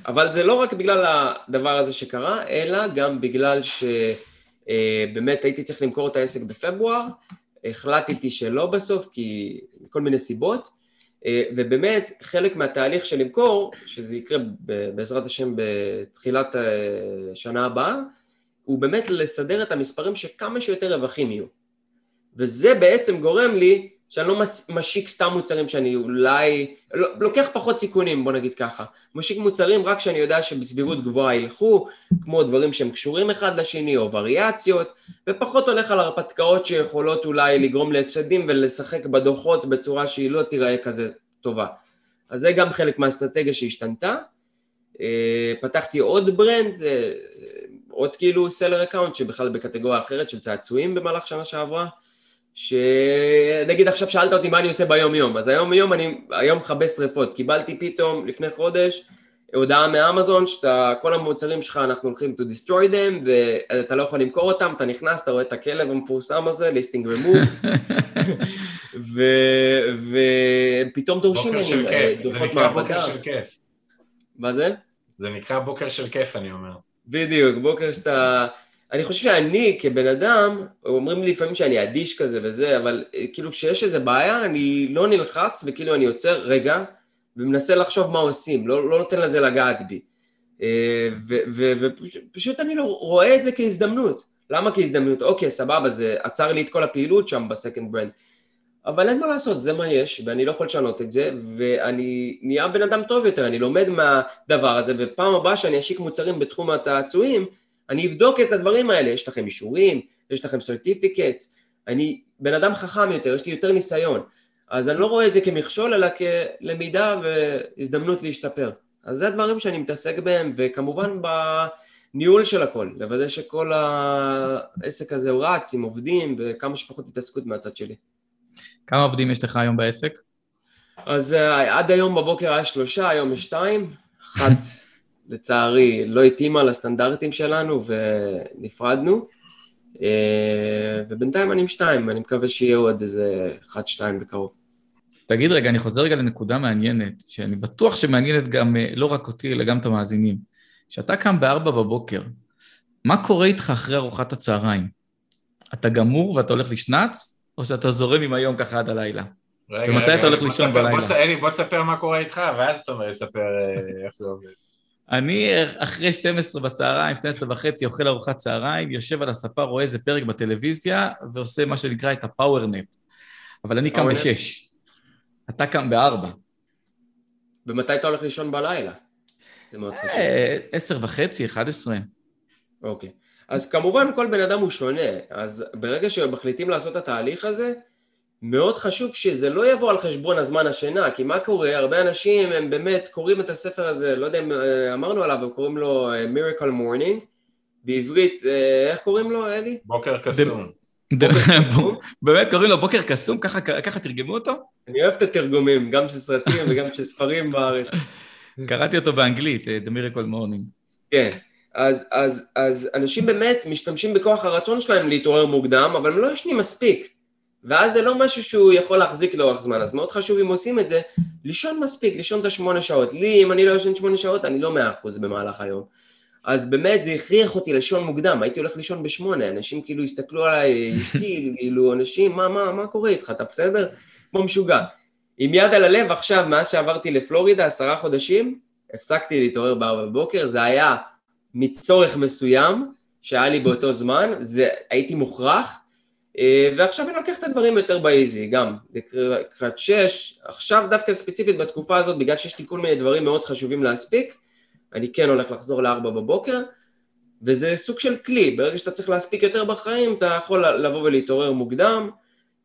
אבל זה לא רק בגלל הדבר הזה שקרה, אלא גם בגלל ש... באמת הייתי צריך למכור את העסק בפברואר, החלטתי שלא בסוף, כי מכל מיני סיבות, ובאמת חלק מהתהליך של למכור, שזה יקרה בעזרת השם בתחילת שנה הבאה, הוא באמת לסדר את המספרים שכמה שיותר רווחים יהיו. וזה בעצם גורם לי שאני לא משיק סתם מוצרים שאני אולי, לא, לוקח פחות סיכונים בוא נגיד ככה, משיק מוצרים רק שאני יודע שבסבירות גבוהה ילכו, כמו דברים שהם קשורים אחד לשני או וריאציות, ופחות הולך על הרפתקאות שיכולות אולי לגרום להפסדים ולשחק בדוחות בצורה שהיא לא תיראה כזה טובה. אז זה גם חלק מהאסטרטגיה שהשתנתה. אה, פתחתי עוד brand, אה, עוד כאילו seller account שבכלל בקטגוריה אחרת של צעצועים במהלך שנה שעברה. שנגיד עכשיו שאלת אותי מה אני עושה ביום יום, אז היום יום אני היום מכבה שריפות, קיבלתי פתאום לפני חודש הודעה מאמזון שאתה, כל המוצרים שלך אנחנו הולכים to destroy them ואתה לא יכול למכור אותם, אתה נכנס, אתה רואה את הכלב המפורסם הזה, listing remove ופתאום דורשים ממני דוחות מעבודה. בוקר של כיף. מה זה? זה נקרא בוקר של כיף אני אומר. בדיוק, בוקר שאתה... אני חושב שאני כבן אדם, אומרים לי לפעמים שאני אדיש כזה וזה, אבל אה, כאילו כשיש איזה בעיה אני לא נלחץ וכאילו אני עוצר רגע ומנסה לחשוב מה עושים, לא, לא נותן לזה לגעת בי. אה, ופשוט אני לא רואה את זה כהזדמנות. למה כהזדמנות? אוקיי, סבבה, זה עצר לי את כל הפעילות שם בסקנד ברנד. אבל אין מה לעשות, זה מה יש, ואני לא יכול לשנות את זה, ואני נהיה בן אדם טוב יותר, אני לומד מהדבר הזה, ופעם הבאה שאני אשיק מוצרים בתחום הצעצועים, אני אבדוק את הדברים האלה, יש לכם אישורים, יש לכם סרטיפיקט, אני בן אדם חכם יותר, יש לי יותר ניסיון, אז אני לא רואה את זה כמכשול, אלא כלמידה והזדמנות להשתפר. אז זה הדברים שאני מתעסק בהם, וכמובן בניהול של הכל, לוודא שכל העסק הזה הוא רץ עם עובדים, וכמה שפחות התעסקות מהצד שלי. כמה עובדים יש לך היום בעסק? אז uh, עד היום בבוקר היה שלושה, היום יש שתיים, אחת לצערי לא התאימה לסטנדרטים שלנו ונפרדנו. אה, ובינתיים אני עם שתיים, אני מקווה שיהיה עוד איזה אחד, שתיים בקרוב. תגיד רגע, אני חוזר רגע לנקודה מעניינת, שאני בטוח שמעניינת גם, אה, לא רק אותי, אלא גם את המאזינים. כשאתה קם בארבע בבוקר, מה קורה איתך אחרי ארוחת הצהריים? אתה גמור ואתה הולך לשנץ, או שאתה זורם עם היום ככה עד הלילה? רגע, ומתי רגע, אתה הולך לישון בלילה? אלי, בוא תספר מה קורה איתך, ואז אתה אומר, לספר אה, איך זה עובד. אני אחרי 12 בצהריים, 12 וחצי, אוכל ארוחת צהריים, יושב על הספה, רואה איזה פרק בטלוויזיה, ועושה מה שנקרא את הפאוורנפ. אבל אני קם בשש. אתה קם בארבע. ומתי אתה הולך לישון בלילה? זה מאוד חשוב. אה, עשר וחצי, אחד עשרה. אוקיי. אז כמובן כל בן אדם הוא שונה, אז ברגע שמחליטים לעשות את התהליך הזה, מאוד חשוב שזה לא יבוא על חשבון הזמן השינה, כי מה קורה? הרבה אנשים הם באמת קוראים את הספר הזה, לא יודע אם אה, אמרנו עליו, הם קוראים לו אה, Miracle Morning, בעברית, אה, איך קוראים לו, אלי? בוקר קסום. באמת קוראים לו בוקר קסום? ככה תרגמו אותו? אני אוהב את התרגומים, גם של סרטים וגם של ספרים בארץ. קראתי אותו באנגלית, The Miracle Morning. כן. אז, אז, אז אנשים באמת משתמשים בכוח הרצון שלהם להתעורר מוקדם, אבל הם לא ישנים מספיק. ואז זה לא משהו שהוא יכול להחזיק לאורך זמן, אז מאוד חשוב אם עושים את זה, לישון מספיק, לישון את השמונה שעות. לי, אם אני לא ישן שמונה שעות, אני לא מאה אחוז במהלך היום. אז באמת זה הכריח אותי לישון מוקדם, הייתי הולך לישון בשמונה, אנשים כאילו הסתכלו עליי, אשתי, כאילו, אנשים, מה, מה, מה קורה איתך, אתה בסדר? כמו משוגע. עם יד על הלב עכשיו, מאז שעברתי לפלורידה, עשרה חודשים, הפסקתי להתעורר בארבע בבוקר, זה היה מצורך מסוים שהיה לי באותו זמן, זה, הייתי מוכרח, ועכשיו אני לוקח את הדברים יותר באיזי, גם לקראת שש, עכשיו דווקא ספציפית בתקופה הזאת, בגלל שיש לי כל מיני דברים מאוד חשובים להספיק, אני כן הולך לחזור לארבע בבוקר, וזה סוג של כלי, ברגע שאתה צריך להספיק יותר בחיים, אתה יכול לבוא ולהתעורר מוקדם,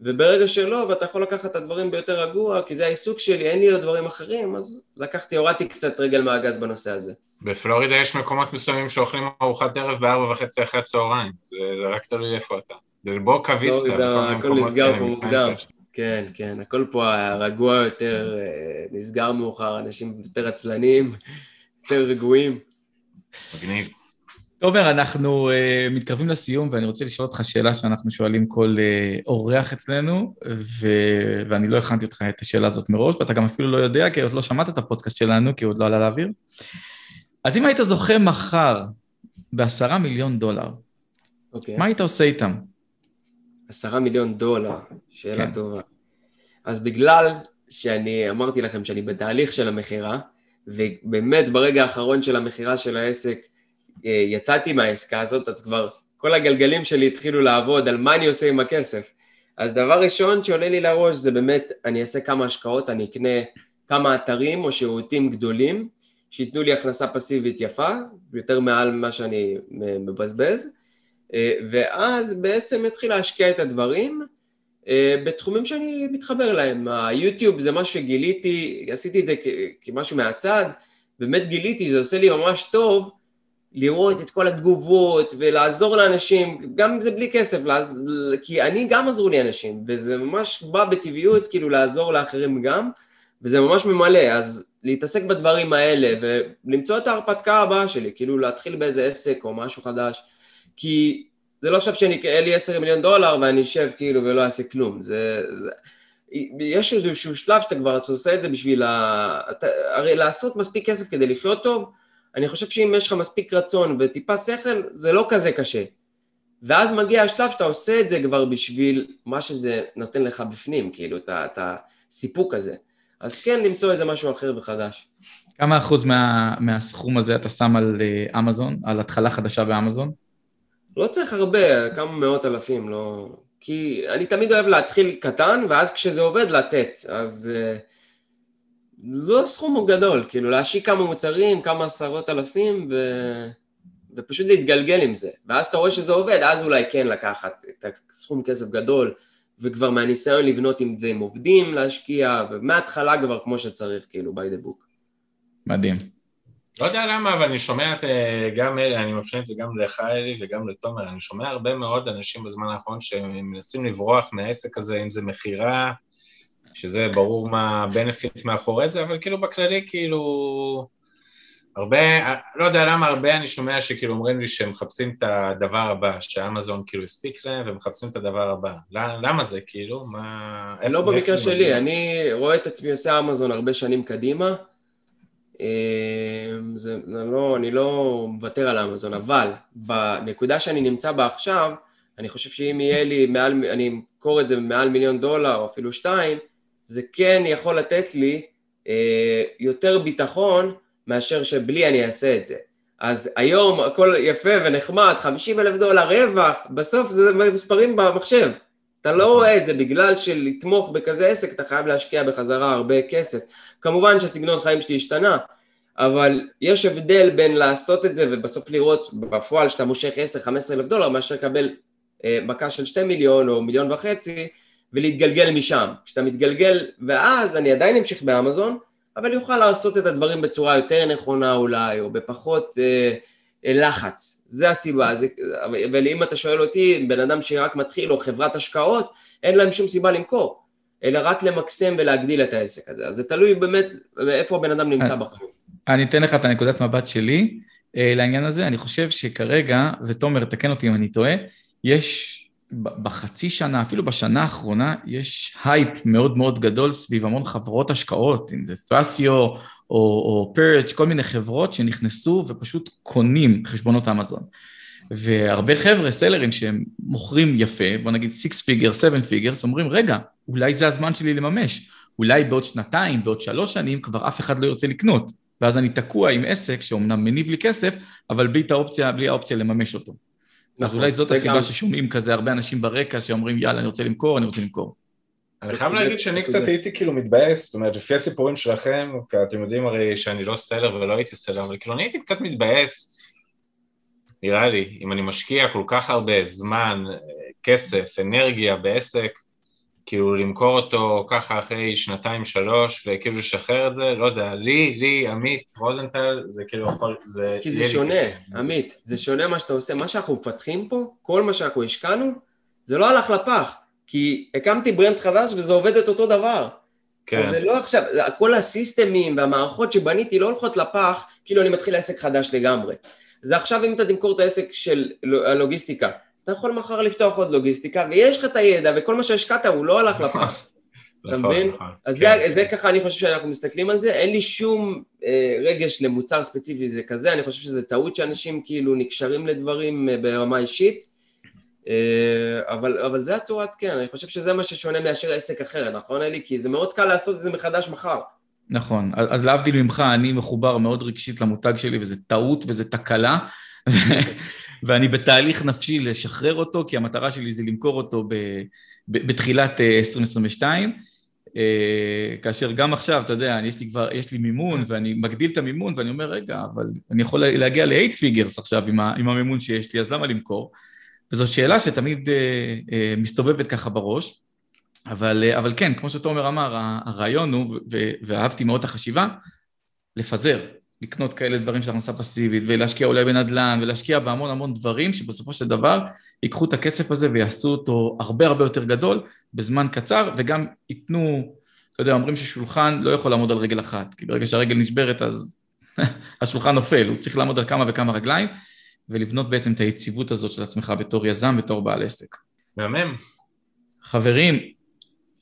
וברגע שלא, ואתה יכול לקחת את הדברים ביותר רגוע, כי זה העיסוק שלי, אין לי עוד דברים אחרים, אז לקחתי, הורדתי קצת רגל מהגז בנושא הזה. בפלורידה יש מקומות מסוימים שאוכלים ארוחת ערב בארבע וחצי אחרי הצהריים, זה, זה רק תלוי איפה אתה. בבוקה ויסטה. הכל נסגר פה מוקדם. כן, כן, הכל פה רגוע יותר, אה, נסגר מאוחר, אנשים יותר עצלנים, יותר רגועים. מגניב. תומר, אנחנו uh, מתקרבים לסיום, ואני רוצה לשאול אותך שאלה שאנחנו שואלים כל uh, אורח אצלנו, ו... ואני לא הכנתי אותך את השאלה הזאת מראש, ואתה גם אפילו לא יודע, כי עוד לא שמעת את הפודקאסט שלנו, כי הוא עוד לא עלה לאוויר. אז אם היית זוכה מחר בעשרה מיליון דולר, אוקיי. מה היית עושה איתם? עשרה מיליון דולר, שאלה כן. טובה. אז בגלל שאני אמרתי לכם שאני בתהליך של המכירה, ובאמת ברגע האחרון של המכירה של העסק אה, יצאתי מהעסקה הזאת, אז כבר כל הגלגלים שלי התחילו לעבוד על מה אני עושה עם הכסף. אז דבר ראשון שעולה לי לראש זה באמת, אני אעשה כמה השקעות, אני אקנה כמה אתרים או שירותים גדולים, שייתנו לי הכנסה פסיבית יפה, יותר מעל מה שאני מבזבז, אה, ואז בעצם אתחיל להשקיע את הדברים אה, בתחומים שאני מתחבר להם. היוטיוב זה משהו שגיליתי, עשיתי את זה כמשהו מהצד, באמת גיליתי, זה עושה לי ממש טוב לראות את כל התגובות ולעזור לאנשים, גם אם זה בלי כסף, לעז... כי אני גם עזרו לי אנשים, וזה ממש בא בטבעיות כאילו לעזור לאחרים גם, וזה ממש ממלא, אז להתעסק בדברים האלה ולמצוא את ההרפתקה הבאה שלי, כאילו להתחיל באיזה עסק או משהו חדש, כי זה לא עכשיו שאני, אין לי עשר מיליון דולר ואני אשב כאילו ולא אעשה כלום, זה, זה... יש איזשהו שלב שאתה כבר, אתה עושה את זה בשביל ה... אתה, הרי לעשות מספיק כסף כדי לחיות טוב, אני חושב שאם יש לך מספיק רצון וטיפה שכל, זה לא כזה קשה. ואז מגיע השלב שאתה עושה את זה כבר בשביל מה שזה נותן לך בפנים, כאילו, את הסיפוק הזה. אז כן, למצוא איזה משהו אחר וחדש. כמה אחוז מה, מהסכום הזה אתה שם על אה, אמזון, על התחלה חדשה באמזון? לא צריך הרבה, כמה מאות אלפים, לא... כי אני תמיד אוהב להתחיל קטן, ואז כשזה עובד, לתת. אז uh, לא סכום גדול, כאילו להשיק כמה מוצרים, כמה עשרות אלפים, ו... ופשוט להתגלגל עם זה. ואז אתה רואה שזה עובד, אז אולי כן לקחת את הסכום כסף גדול, וכבר מהניסיון לבנות עם זה עם עובדים להשקיע, ומההתחלה כבר כמו שצריך, כאילו, by the book. מדהים. לא יודע למה, אבל אני שומע אה, גם אלה, אני מפנה את זה גם לך אלי וגם לתומר, אני שומע הרבה מאוד אנשים בזמן האחרון שמנסים לברוח מהעסק הזה, אם זה מכירה, שזה ברור מה הבנפיט מאחורי זה, אבל כאילו בכללי, כאילו... הרבה, לא יודע למה הרבה אני שומע שכאילו אומרים לי שהם מחפשים את הדבר הבא, שאמזון כאילו הספיק להם ומחפשים את הדבר הבא. למה זה כאילו? מה... לא במקרה שלי, אני רואה את עצמי עושה אמזון הרבה שנים קדימה, זה, זה לא, אני לא מוותר על אמזון, אבל בנקודה שאני נמצא בה עכשיו, אני חושב שאם יהיה לי מעל, אני אמכור את זה במעל מיליון דולר או אפילו שתיים, זה כן יכול לתת לי אה, יותר ביטחון מאשר שבלי אני אעשה את זה. אז היום הכל יפה ונחמד, 50 אלף דולר רווח, בסוף זה מספרים במחשב. אתה לא רואה את זה בגלל שלתמוך בכזה עסק אתה חייב להשקיע בחזרה הרבה כסף. כמובן שהסגנון חיים שלי השתנה, אבל יש הבדל בין לעשות את זה ובסוף לראות בפועל שאתה מושך 10-15 אלף דולר מאשר לקבל אה, מכה של 2 מיליון או מיליון וחצי ולהתגלגל משם. כשאתה מתגלגל, ואז אני עדיין אמשיך באמזון, אבל יוכל לעשות את הדברים בצורה יותר נכונה אולי, או בפחות אה, לחץ. זה הסיבה. זה, ואם אתה שואל אותי, בן אדם שרק מתחיל, או חברת השקעות, אין להם שום סיבה למכור. אלא רק למקסם ולהגדיל את העסק הזה. אז זה תלוי באמת איפה הבן אדם נמצא בחיים. אני אתן לך את הנקודת מבט שלי אה, לעניין הזה. אני חושב שכרגע, ותומר, תקן אותי אם אני טועה, יש בחצי שנה, אפילו בשנה האחרונה, יש הייפ מאוד מאוד גדול סביב המון חברות השקעות, אם זה Thrasio או, או Perch, כל מיני חברות שנכנסו ופשוט קונים חשבונות אמזון. והרבה חבר'ה, seller ים שהם מוכרים יפה, בוא נגיד 6 figure, 7 figures, אומרים, רגע, אולי זה הזמן שלי לממש, אולי בעוד שנתיים, בעוד שלוש שנים, כבר אף אחד לא ירצה לקנות, ואז אני תקוע עם עסק שאומנם מניב לי כסף, אבל בלי, האופציה, בלי האופציה לממש אותו. נכון, אז אולי זאת הסיבה ששומעים כזה הרבה אנשים ברקע שאומרים, יאללה, אני רוצה למכור, אני רוצה למכור. אני חייב להגיד שאני קצת הייתי כאילו מתבאס, זאת אומרת, לפי הסיפורים שלכם, כי אתם יודעים הרי שאני לא סלר ולא הייתי סלר, אבל כאילו אני הייתי קצת מתבאס נראה לי, אם אני משקיע כל כך הרבה זמן, כסף, אנרגיה בעסק, כאילו למכור אותו ככה אחרי שנתיים שלוש וכאילו לשחרר את זה, לא יודע, לי, לי, עמית, רוזנטל, זה כאילו יכול, זה... כי זה שונה, עמית, זה שונה מה שאתה עושה, מה שאנחנו מפתחים פה, כל מה שאנחנו השקענו, זה לא הלך לפח, כי הקמתי ברנד חדש וזה עובד את אותו דבר. כן. אז זה לא עכשיו, כל הסיסטמים והמערכות שבניתי לא הולכות לפח, כאילו אני מתחיל עסק חדש לגמרי. זה עכשיו אם אתה תמכור את העסק של הלוגיסטיקה, אתה יכול מחר לפתוח עוד לוגיסטיקה, ויש לך את הידע, וכל מה שהשקעת הוא לא הלך לפח. אתה נכון, מבין? נכון. אז כן. זה ככה אני חושב שאנחנו מסתכלים על זה, אין לי שום אה, רגש למוצר ספציפי זה כזה, אני חושב שזה טעות שאנשים כאילו נקשרים לדברים אה, ברמה אישית, אבל, אבל זה הצורת, כן, אני חושב שזה מה ששונה מאשר עסק אחר, נכון אלי? כי זה מאוד קל לעשות את זה מחדש מחר. נכון, אז להבדיל ממך, אני מחובר מאוד רגשית למותג שלי, וזה טעות וזה תקלה, ואני בתהליך נפשי לשחרר אותו, כי המטרה שלי זה למכור אותו ב, ב, בתחילת 2022, אה, אה, כאשר גם עכשיו, אתה יודע, יש לי כבר, יש לי מימון, ואני מגדיל את המימון, ואני אומר, רגע, אבל אני יכול להגיע ל-8 figures עכשיו עם, ה, עם המימון שיש לי, אז למה למכור? וזו שאלה שתמיד אה, מסתובבת ככה בראש. אבל, אה, אבל כן, כמו שתומר אמר, הרעיון הוא, ואהבתי מאוד את החשיבה, לפזר, לקנות כאלה דברים של הכנסה פסיבית, ולהשקיע אולי בנדל"ן, ולהשקיע בהמון המון דברים, שבסופו של דבר ייקחו את הכסף הזה ויעשו אותו הרבה הרבה יותר גדול, בזמן קצר, וגם ייתנו, אתה יודע, אומרים ששולחן לא יכול לעמוד על רגל אחת, כי ברגע שהרגל נשברת אז השולחן נופל, הוא צריך לעמוד על כמה וכמה רגליים, ולבנות בעצם את היציבות הזאת של עצמך בתור יזם, בתור בעל עסק. מהמם. חברים,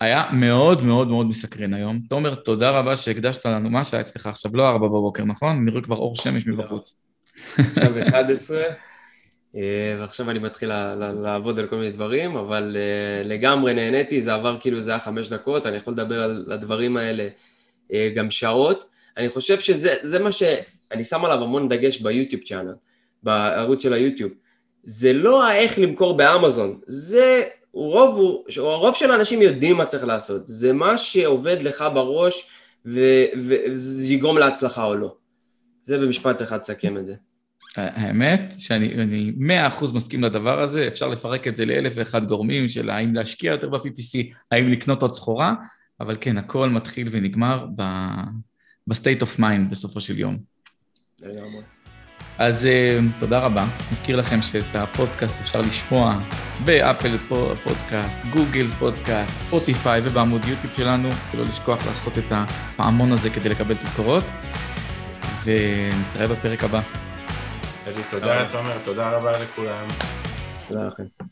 היה מאוד מאוד מאוד מסקרן היום. תומר, תודה רבה שהקדשת לנו. מה שהיה אצלך עכשיו? לא ארבע בבוקר, נכון? נראה כבר אור שמש מבחוץ. עכשיו 11, אה, ועכשיו אני מתחיל לעבוד על כל מיני דברים, אבל אה, לגמרי נהניתי, זה עבר כאילו זה היה חמש דקות, אני יכול לדבר על הדברים האלה אה, גם שעות. אני חושב שזה מה שאני שם עליו המון דגש ביוטיוב צ'אנל, בערוץ של היוטיוב. זה לא האיך למכור באמזון, זה רוב, הרוב של האנשים יודעים מה צריך לעשות, זה מה שעובד לך בראש וזה יגרום להצלחה או לא. זה במשפט אחד תסכם את זה. האמת שאני מאה אחוז מסכים לדבר הזה, אפשר לפרק את זה לאלף ואחד גורמים של האם להשקיע יותר ב-PPC, האם לקנות עוד סחורה, אבל כן, הכל מתחיל ונגמר ב-state of mind בסופו של יום. לגמרי. אז אה, תודה רבה. מזכיר לכם שאת הפודקאסט אפשר לשמוע ב Apple Podcast, Google Podcast, Spotify ובעמוד יוטיוב שלנו, ולא לשכוח לעשות את הפעמון הזה כדי לקבל תזכורות, ונתראה בפרק הבא. תודה, תומר, תודה רבה לכולם. תודה לכם.